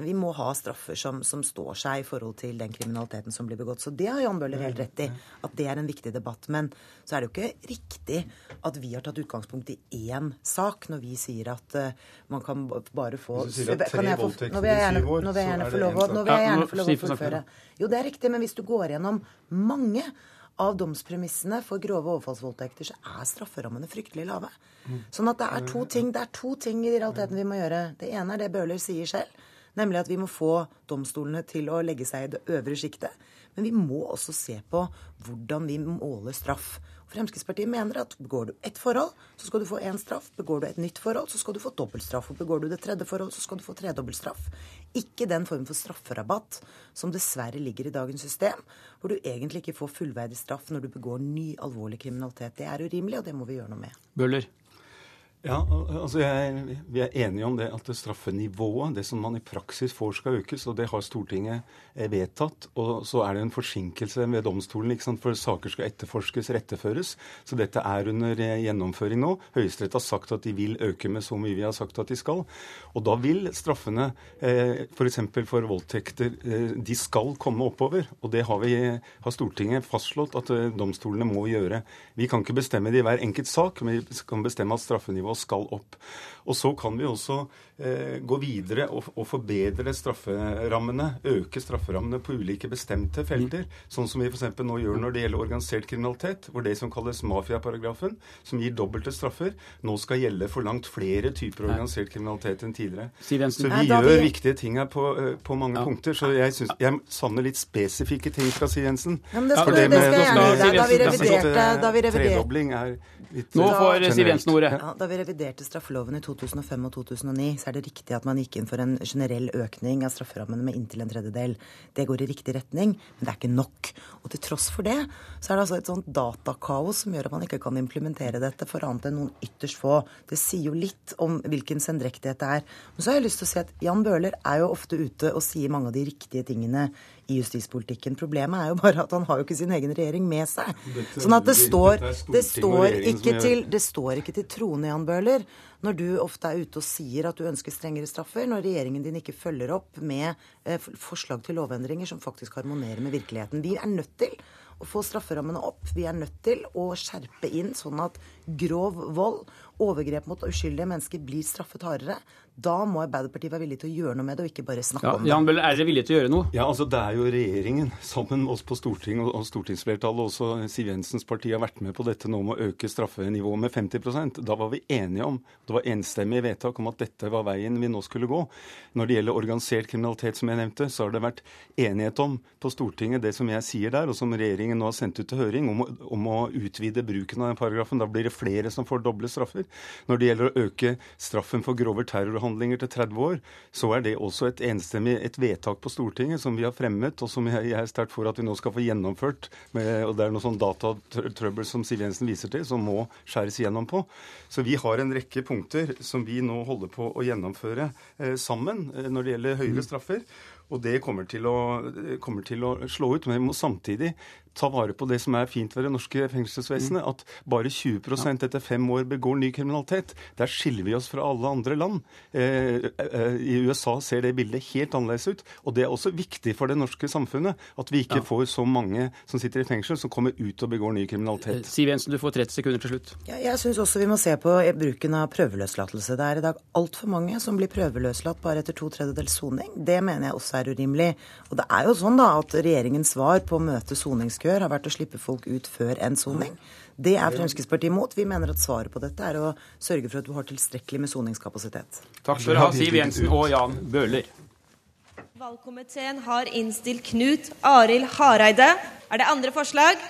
vi må ha straffer som, som, står seg i forhold til den kriminaliteten som blir begått. Så det har Jan Bøhler helt rett i, at det er en viktig debatt. Men så er det jo ikke riktig at vi har tatt utgangspunkt i én sak når vi sier at uh, man kan bare få Hvis du sier at tre voldtekter i syv år, så er det én sak. Nå vil jeg gjerne få lov å fullføre. Jo, det er riktig, men hvis du går gjennom mange av domspremissene for grove overfallsvoldtekter, så er strafferammene fryktelig lave. Sånn at det er to ting det er to ting i realiteten vi må gjøre. Det ene er det Bøhler sier selv, nemlig at vi må få domstolene til å legge seg i det øvre sjiktet. Men vi må også se på hvordan vi måler straff. Fremskrittspartiet mener at begår du ett forhold, så skal du få én straff. Begår du et nytt forhold, så skal du få dobbeltstraff. Og begår du det tredje forhold, så skal du få tredobbelt straff. Ikke den form for strafferabatt som dessverre ligger i dagens system, hvor du egentlig ikke får fullverdig straff når du begår ny alvorlig kriminalitet. Det er urimelig, og det må vi gjøre noe med. Bøller. Ja, altså jeg, Vi er enige om det at straffenivået, det som man i praksis får, skal økes. og Det har Stortinget eh, vedtatt. og Så er det en forsinkelse ved domstolen, ikke sant? for saker skal etterforskes, retteføres. Så dette er under eh, gjennomføring nå. Høyesterett har sagt at de vil øke med så mye vi har sagt at de skal. Og da vil straffene, eh, f.eks. For, for voldtekter, de skal komme oppover. Og det har, vi, har Stortinget fastslått at domstolene må gjøre. Vi kan ikke bestemme det i hver enkelt sak, men vi kan bestemme at straffenivået straffenivå skal opp. Og så kan vi også gå videre og, og, forbedre strafferammene, øke strafferammene på ulike bestemte felter. Sånn som vi f.eks. nå gjør når det gjelder organisert kriminalitet, hvor det som kalles mafiaparagrafen, som gir dobbelte straffer, nå skal gjelde for langt flere typer organisert kriminalitet enn tidligere. Så vi gjør viktige ting her på, eh, på mange ja. punkter. Så jeg, synes, jeg savner litt spesifikke ting fra Siv Jensen. Ja, men det skal, det, det skal jeg gjerne gi Da vi reviderte, da vi reviderte. Tredobling er litt Nå får Siv Jensen ordet. Ja, da vi reviderte straffeloven i 2005 og 2009, er det riktig at man gikk inn for en generell økning av strafferammene med inntil en tredjedel. Det går i riktig retning, men det er ikke nok. Og til tross for det, så er det altså et sånt datakaos som gjør at man ikke kan implementere dette for annet enn noen ytterst få. Det sier jo litt om hvilken sendrektighet det er. Men så har jeg lyst til å si at Jan Bøhler er jo ofte ute og sier mange av de riktige tingene i justispolitikken. Problemet er jo bare at han har jo ikke sin egen regjering med seg. Dette, sånn at det står, det står, ikke, til, det står ikke til troende, Jan Bøhler, når du ofte er ute og sier at du ønsker strengere straffer, når regjeringen din ikke følger opp med eh, forslag til lovendringer som faktisk harmonerer med virkeligheten. Vi er nødt til å få strafferammene opp. Vi er nødt til å skjerpe inn sånn at grov vold, overgrep mot uskyldige mennesker blir straffet hardere. Da må Arbeiderpartiet være villig til å gjøre noe med det, og ikke bare snakke ja, om det. Jan Bøhler, er dere villige til å gjøre noe? Ja, altså Det er jo regjeringen, sammen med oss på Stortinget og stortingsflertallet, også Siv Jensens parti har vært med på dette nå med å øke straffenivået med 50% Da var vi enige om, det var enstemmig vedtak om at dette var veien vi nå skulle gå. Når det gjelder organisert kriminalitet, som jeg nevnte, så har det vært enighet om på Stortinget det som jeg sier der, og som regjeringen nå har sendt ut til høring, om om å utvide bruken av den paragrafen. Da blir det flere som får doble straffer. Når det gjelder å øke straffen for grover terrorhandlinger, terrorhandlinger til 30 år, så er det også et enstemmig et vedtak på Stortinget som vi har fremmet, og som jeg, er sterkt for at vi nå skal få gjennomført. Med, og Det er noe sånn datatrøbbel som Siv Jensen viser til, som må skjæres igjennom på. Så vi har en rekke punkter som vi nå holder på å gjennomføre eh, sammen eh, når det gjelder høyere straffer. Og det kommer til, å, kommer til, å, slå ut. Men vi må samtidig ta vare på det som er fint ved det norske fengselsvesenet. At bare 20% etter fem år begår ny kriminalitet. Der skiller vi oss fra alle andre land. Eh, eh, I USA ser det bildet helt annerledes ut. Og det er også viktig for det norske samfunnet at vi ikke ja. får så mange som sitter i fengsel, som kommer ut og begår ny kriminalitet. Eh, Siv Jensen, du får 30 sekunder til slutt. Ja, jeg syns også vi må se på bruken av prøveløslatelse. Det er i dag altfor mange som blir prøveløslatt bare etter to tredjedels soning. Det mener jeg også er urimelig. Og det er jo sånn da at regjeringens svar på å møte soningskøer har vært å slippe folk ut før en soning. Det er Fremskrittspartiet imot. Vi mener at svaret på dette er å sørge for at du har tilstrekkelig med soningskapasitet. Takk skal du ha, Siv Jensen og Jan Bøhler. Valgkomiteen har innstilt Knut Arild Hareide. Er det andre forslag?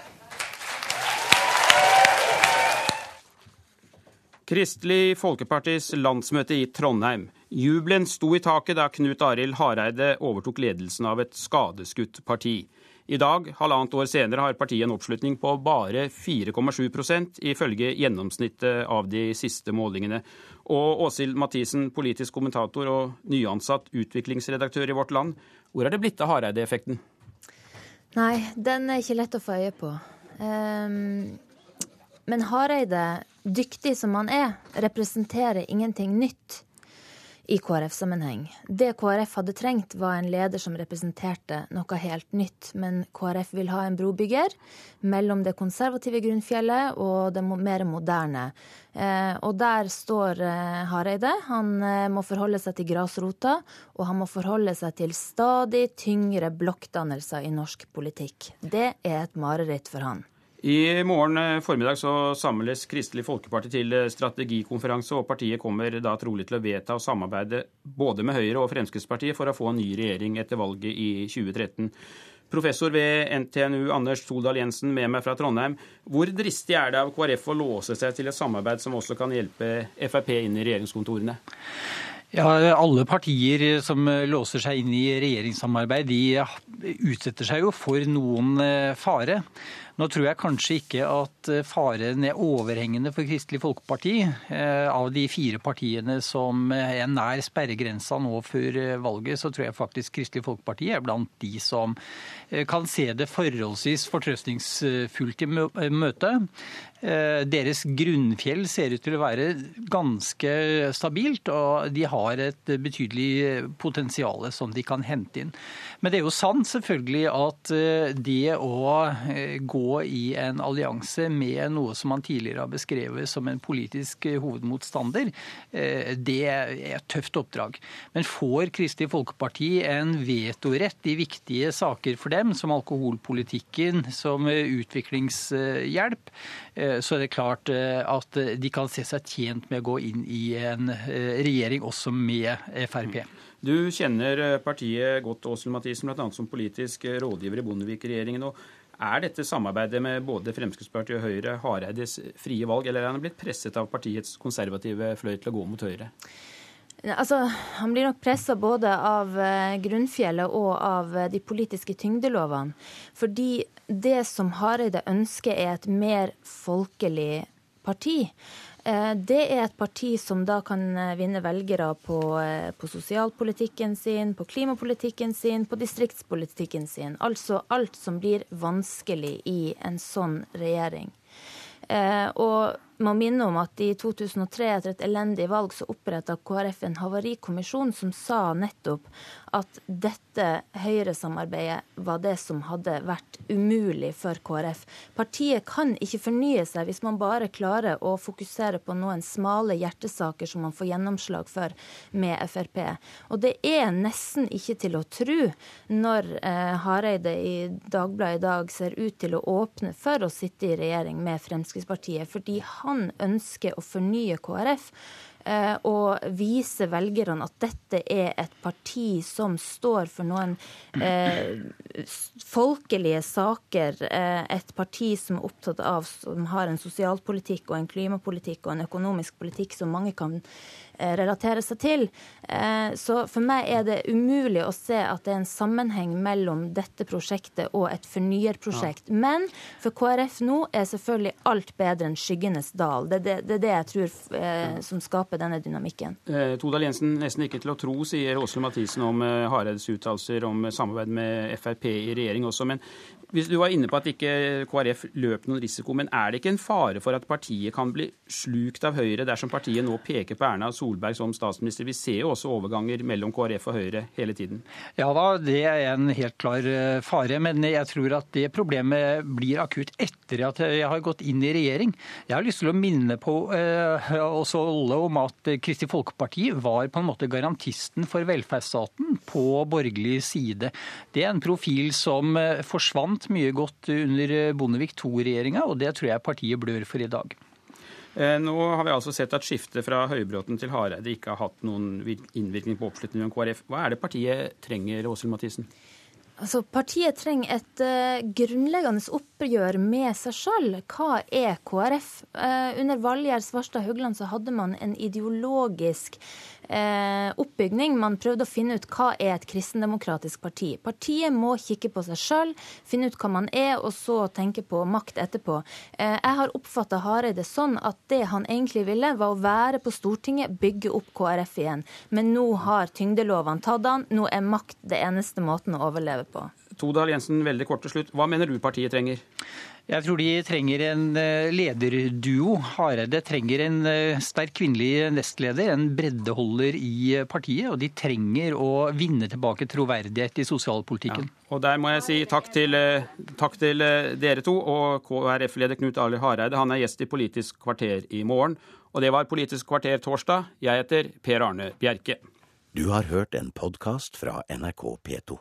Kristelig Folkepartis landsmøte i Trondheim. Jubelen sto i taket da Knut Arild Hareide overtok ledelsen av et skadeskutt parti. I dag, halvannet år senere, har partiet en oppslutning på bare 4,7% ifølge gjennomsnittet av de siste målingene. Og Åshild Mathisen, politisk kommentator og nyansatt utviklingsredaktør i Vårt Land. Hvor er det blitt av Hareide-effekten? Nei, den er ikke lett å få øye på. Um, men Hareide dyktig som han er, representerer ingenting nytt i KrF-sammenheng. Det KrF hadde trengt, var en leder som representerte noe helt nytt. Men KrF vil ha en brobygger mellom det konservative grunnfjellet og det mer moderne. Eh, og der står eh, Hareide. Han eh, må forholde seg til grasrota, og han må forholde seg til stadig tyngre blokkdannelser i norsk politikk. Det er et mareritt for han. I morgen eh, formiddag så samles Kristelig Folkeparti til eh, strategikonferanse, og partiet kommer da trolig til å vedta å samarbeide både med Høyre og Fremskrittspartiet for å få en ny regjering etter valget i 2013. Professor ved NTNU Anders Soldal Jensen med meg fra Trondheim. Hvor dristig er det av KrF å låse seg til et samarbeid som også kan hjelpe Frp inn i regjeringskontorene? Ja, Alle partier som låser seg inn i regjeringssamarbeid, de utsetter seg jo for noen eh, fare. Nå tror jeg kanskje ikke at eh, faren er overhengende for Kristelig Folkeparti. Eh, av de fire partiene som er nær sperregrensa nå før eh, valget, så tror jeg faktisk Kristelig Folkeparti er blant de som kan se det forholdsvis fortrøstningsfullt i møte. Deres grunnfjell ser ut til å være ganske stabilt, og de har et betydelig potensial som de kan hente inn. Men det er jo sant selvfølgelig at det å gå i en allianse med noe som man tidligere har beskrevet som en politisk hovedmotstander, eh, det er et tøft oppdrag. Men får Kristelig Folkeparti en vetorett i viktige saker for dem, som alkoholpolitikken, som utviklingshjelp, eh, så er det klart eh, at de kan se seg tjent med å gå inn i en regjering også med Frp. Du kjenner partiet godt, Åsel Mathisen, bl.a. som politisk rådgiver i Bondevik-regjeringen. og er dette samarbeidet med både Fremskrittspartiet og Høyre Hareides frie valg, eller er han blitt presset av partiets konservative fløy til å gå mot Høyre? Altså, Han blir nok pressa både av eh, grunnfjellet og av eh, de politiske tyngdelovene. Fordi det som Hareide ønsker, er et mer folkelig parti. Eh, det er et parti som da kan eh, vinne velgere på, eh, på, sosialpolitikken sin, på klimapolitikken sin, på distriktspolitikken sin. Altså alt som blir vanskelig i en sånn regjering. Og må minne om at i 2003, etter et elendig valg, så oppretta KrF en havarikommisjon som sa nettopp at dette Høyre-samarbeidet var det som hadde vært umulig for KrF. Partiet kan ikke fornye seg hvis man bare klarer å fokusere på noen smale hjertesaker som man får gjennomslag for med Frp. Og det er nesten ikke til å tro når eh, Hareide i Dagbladet i dag ser ut til å åpne for å sitte i regjering med Fremskrittspartiet, fordi han ønsker å fornye KrF. Eh, og vise velgerne at dette er et parti som står for noen eh, folkelige saker. Eh, et parti som er opptatt av, som har en sosialpolitikk og en klimapolitikk og en økonomisk politikk som mange kan Eh, relatere seg til. Eh, så for meg er det umulig å se at det er en sammenheng mellom dette prosjektet og et fornyerprosjekt. Ja. Men for KrF nå er selvfølgelig alt bedre enn skyggenes dal. Det er det, det, det, jeg tror eh, som skaper denne dynamikken. Eh, Todal Jensen, nesten ikke til å tro, sier Åsle Mathisen om eh, Hareides uttalelser om samarbeid med Frp i regjering også. Men hvis Du var inne på at ikke KrF løp noen risiko, men er det ikke en fare for at partiet kan bli slukt av Høyre dersom partiet nå peker på Erna Solberg som statsminister? Vi ser jo også overganger mellom KrF og Høyre hele tiden. Ja da, det er en helt klar eh, fare. Men jeg tror at det problemet blir akutt etter at jeg har gått inn i regjering. Jeg har lyst til å minne på eh, også alle om at Kristelig Folkeparti var på en måte garantisten for velferdsstaten på borgerlig side. Det er en profil som eh, forsvant vant mye godt under Bondevik II-regjeringa, og det tror jeg partiet blør for i dag. Eh, nå har vi altså sett at skiftet fra Høybråten til Hareide ikke har hatt noen innvirkning på oppslutningen om KrF. Hva er det partiet trenger, Åshild Mathisen? Altså, partiet trenger et uh, grunnleggende oppgjør med seg sjøl. Hva er KrF? Uh, under Valgjerd Svarstad Haugland så hadde man en ideologisk uh, oppbygning. Man prøvde å finne ut hva er et kristendemokratisk parti. Partiet må kikke på seg sjøl, finne ut hva man er, og så tenke på makt etterpå. jeg har oppfatta Hareide sånn at det han egentlig ville, var å være på Stortinget, bygge opp KrF igjen. Men nå har tyngdelovene tatt han. Nå er makt det eneste måten å overleve på. Todal Jensen, veldig kort til slutt. Hva mener du partiet trenger? Jeg tror de trenger en eh, lederduo. Hareide trenger en eh, sterk kvinnelig nestleder, en breddeholder i eh, partiet. Og de trenger å vinne tilbake troverdighet i sosialpolitikken. Ja. Og Der må jeg si takk til, takk til dere to og KrF-leder Knut Arild Hareide. Han er gjest i Politisk kvarter i morgen. Og det var Politisk kvarter torsdag. Jeg heter Per Arne Bjerke. Du har hørt en podkast fra NRK P2.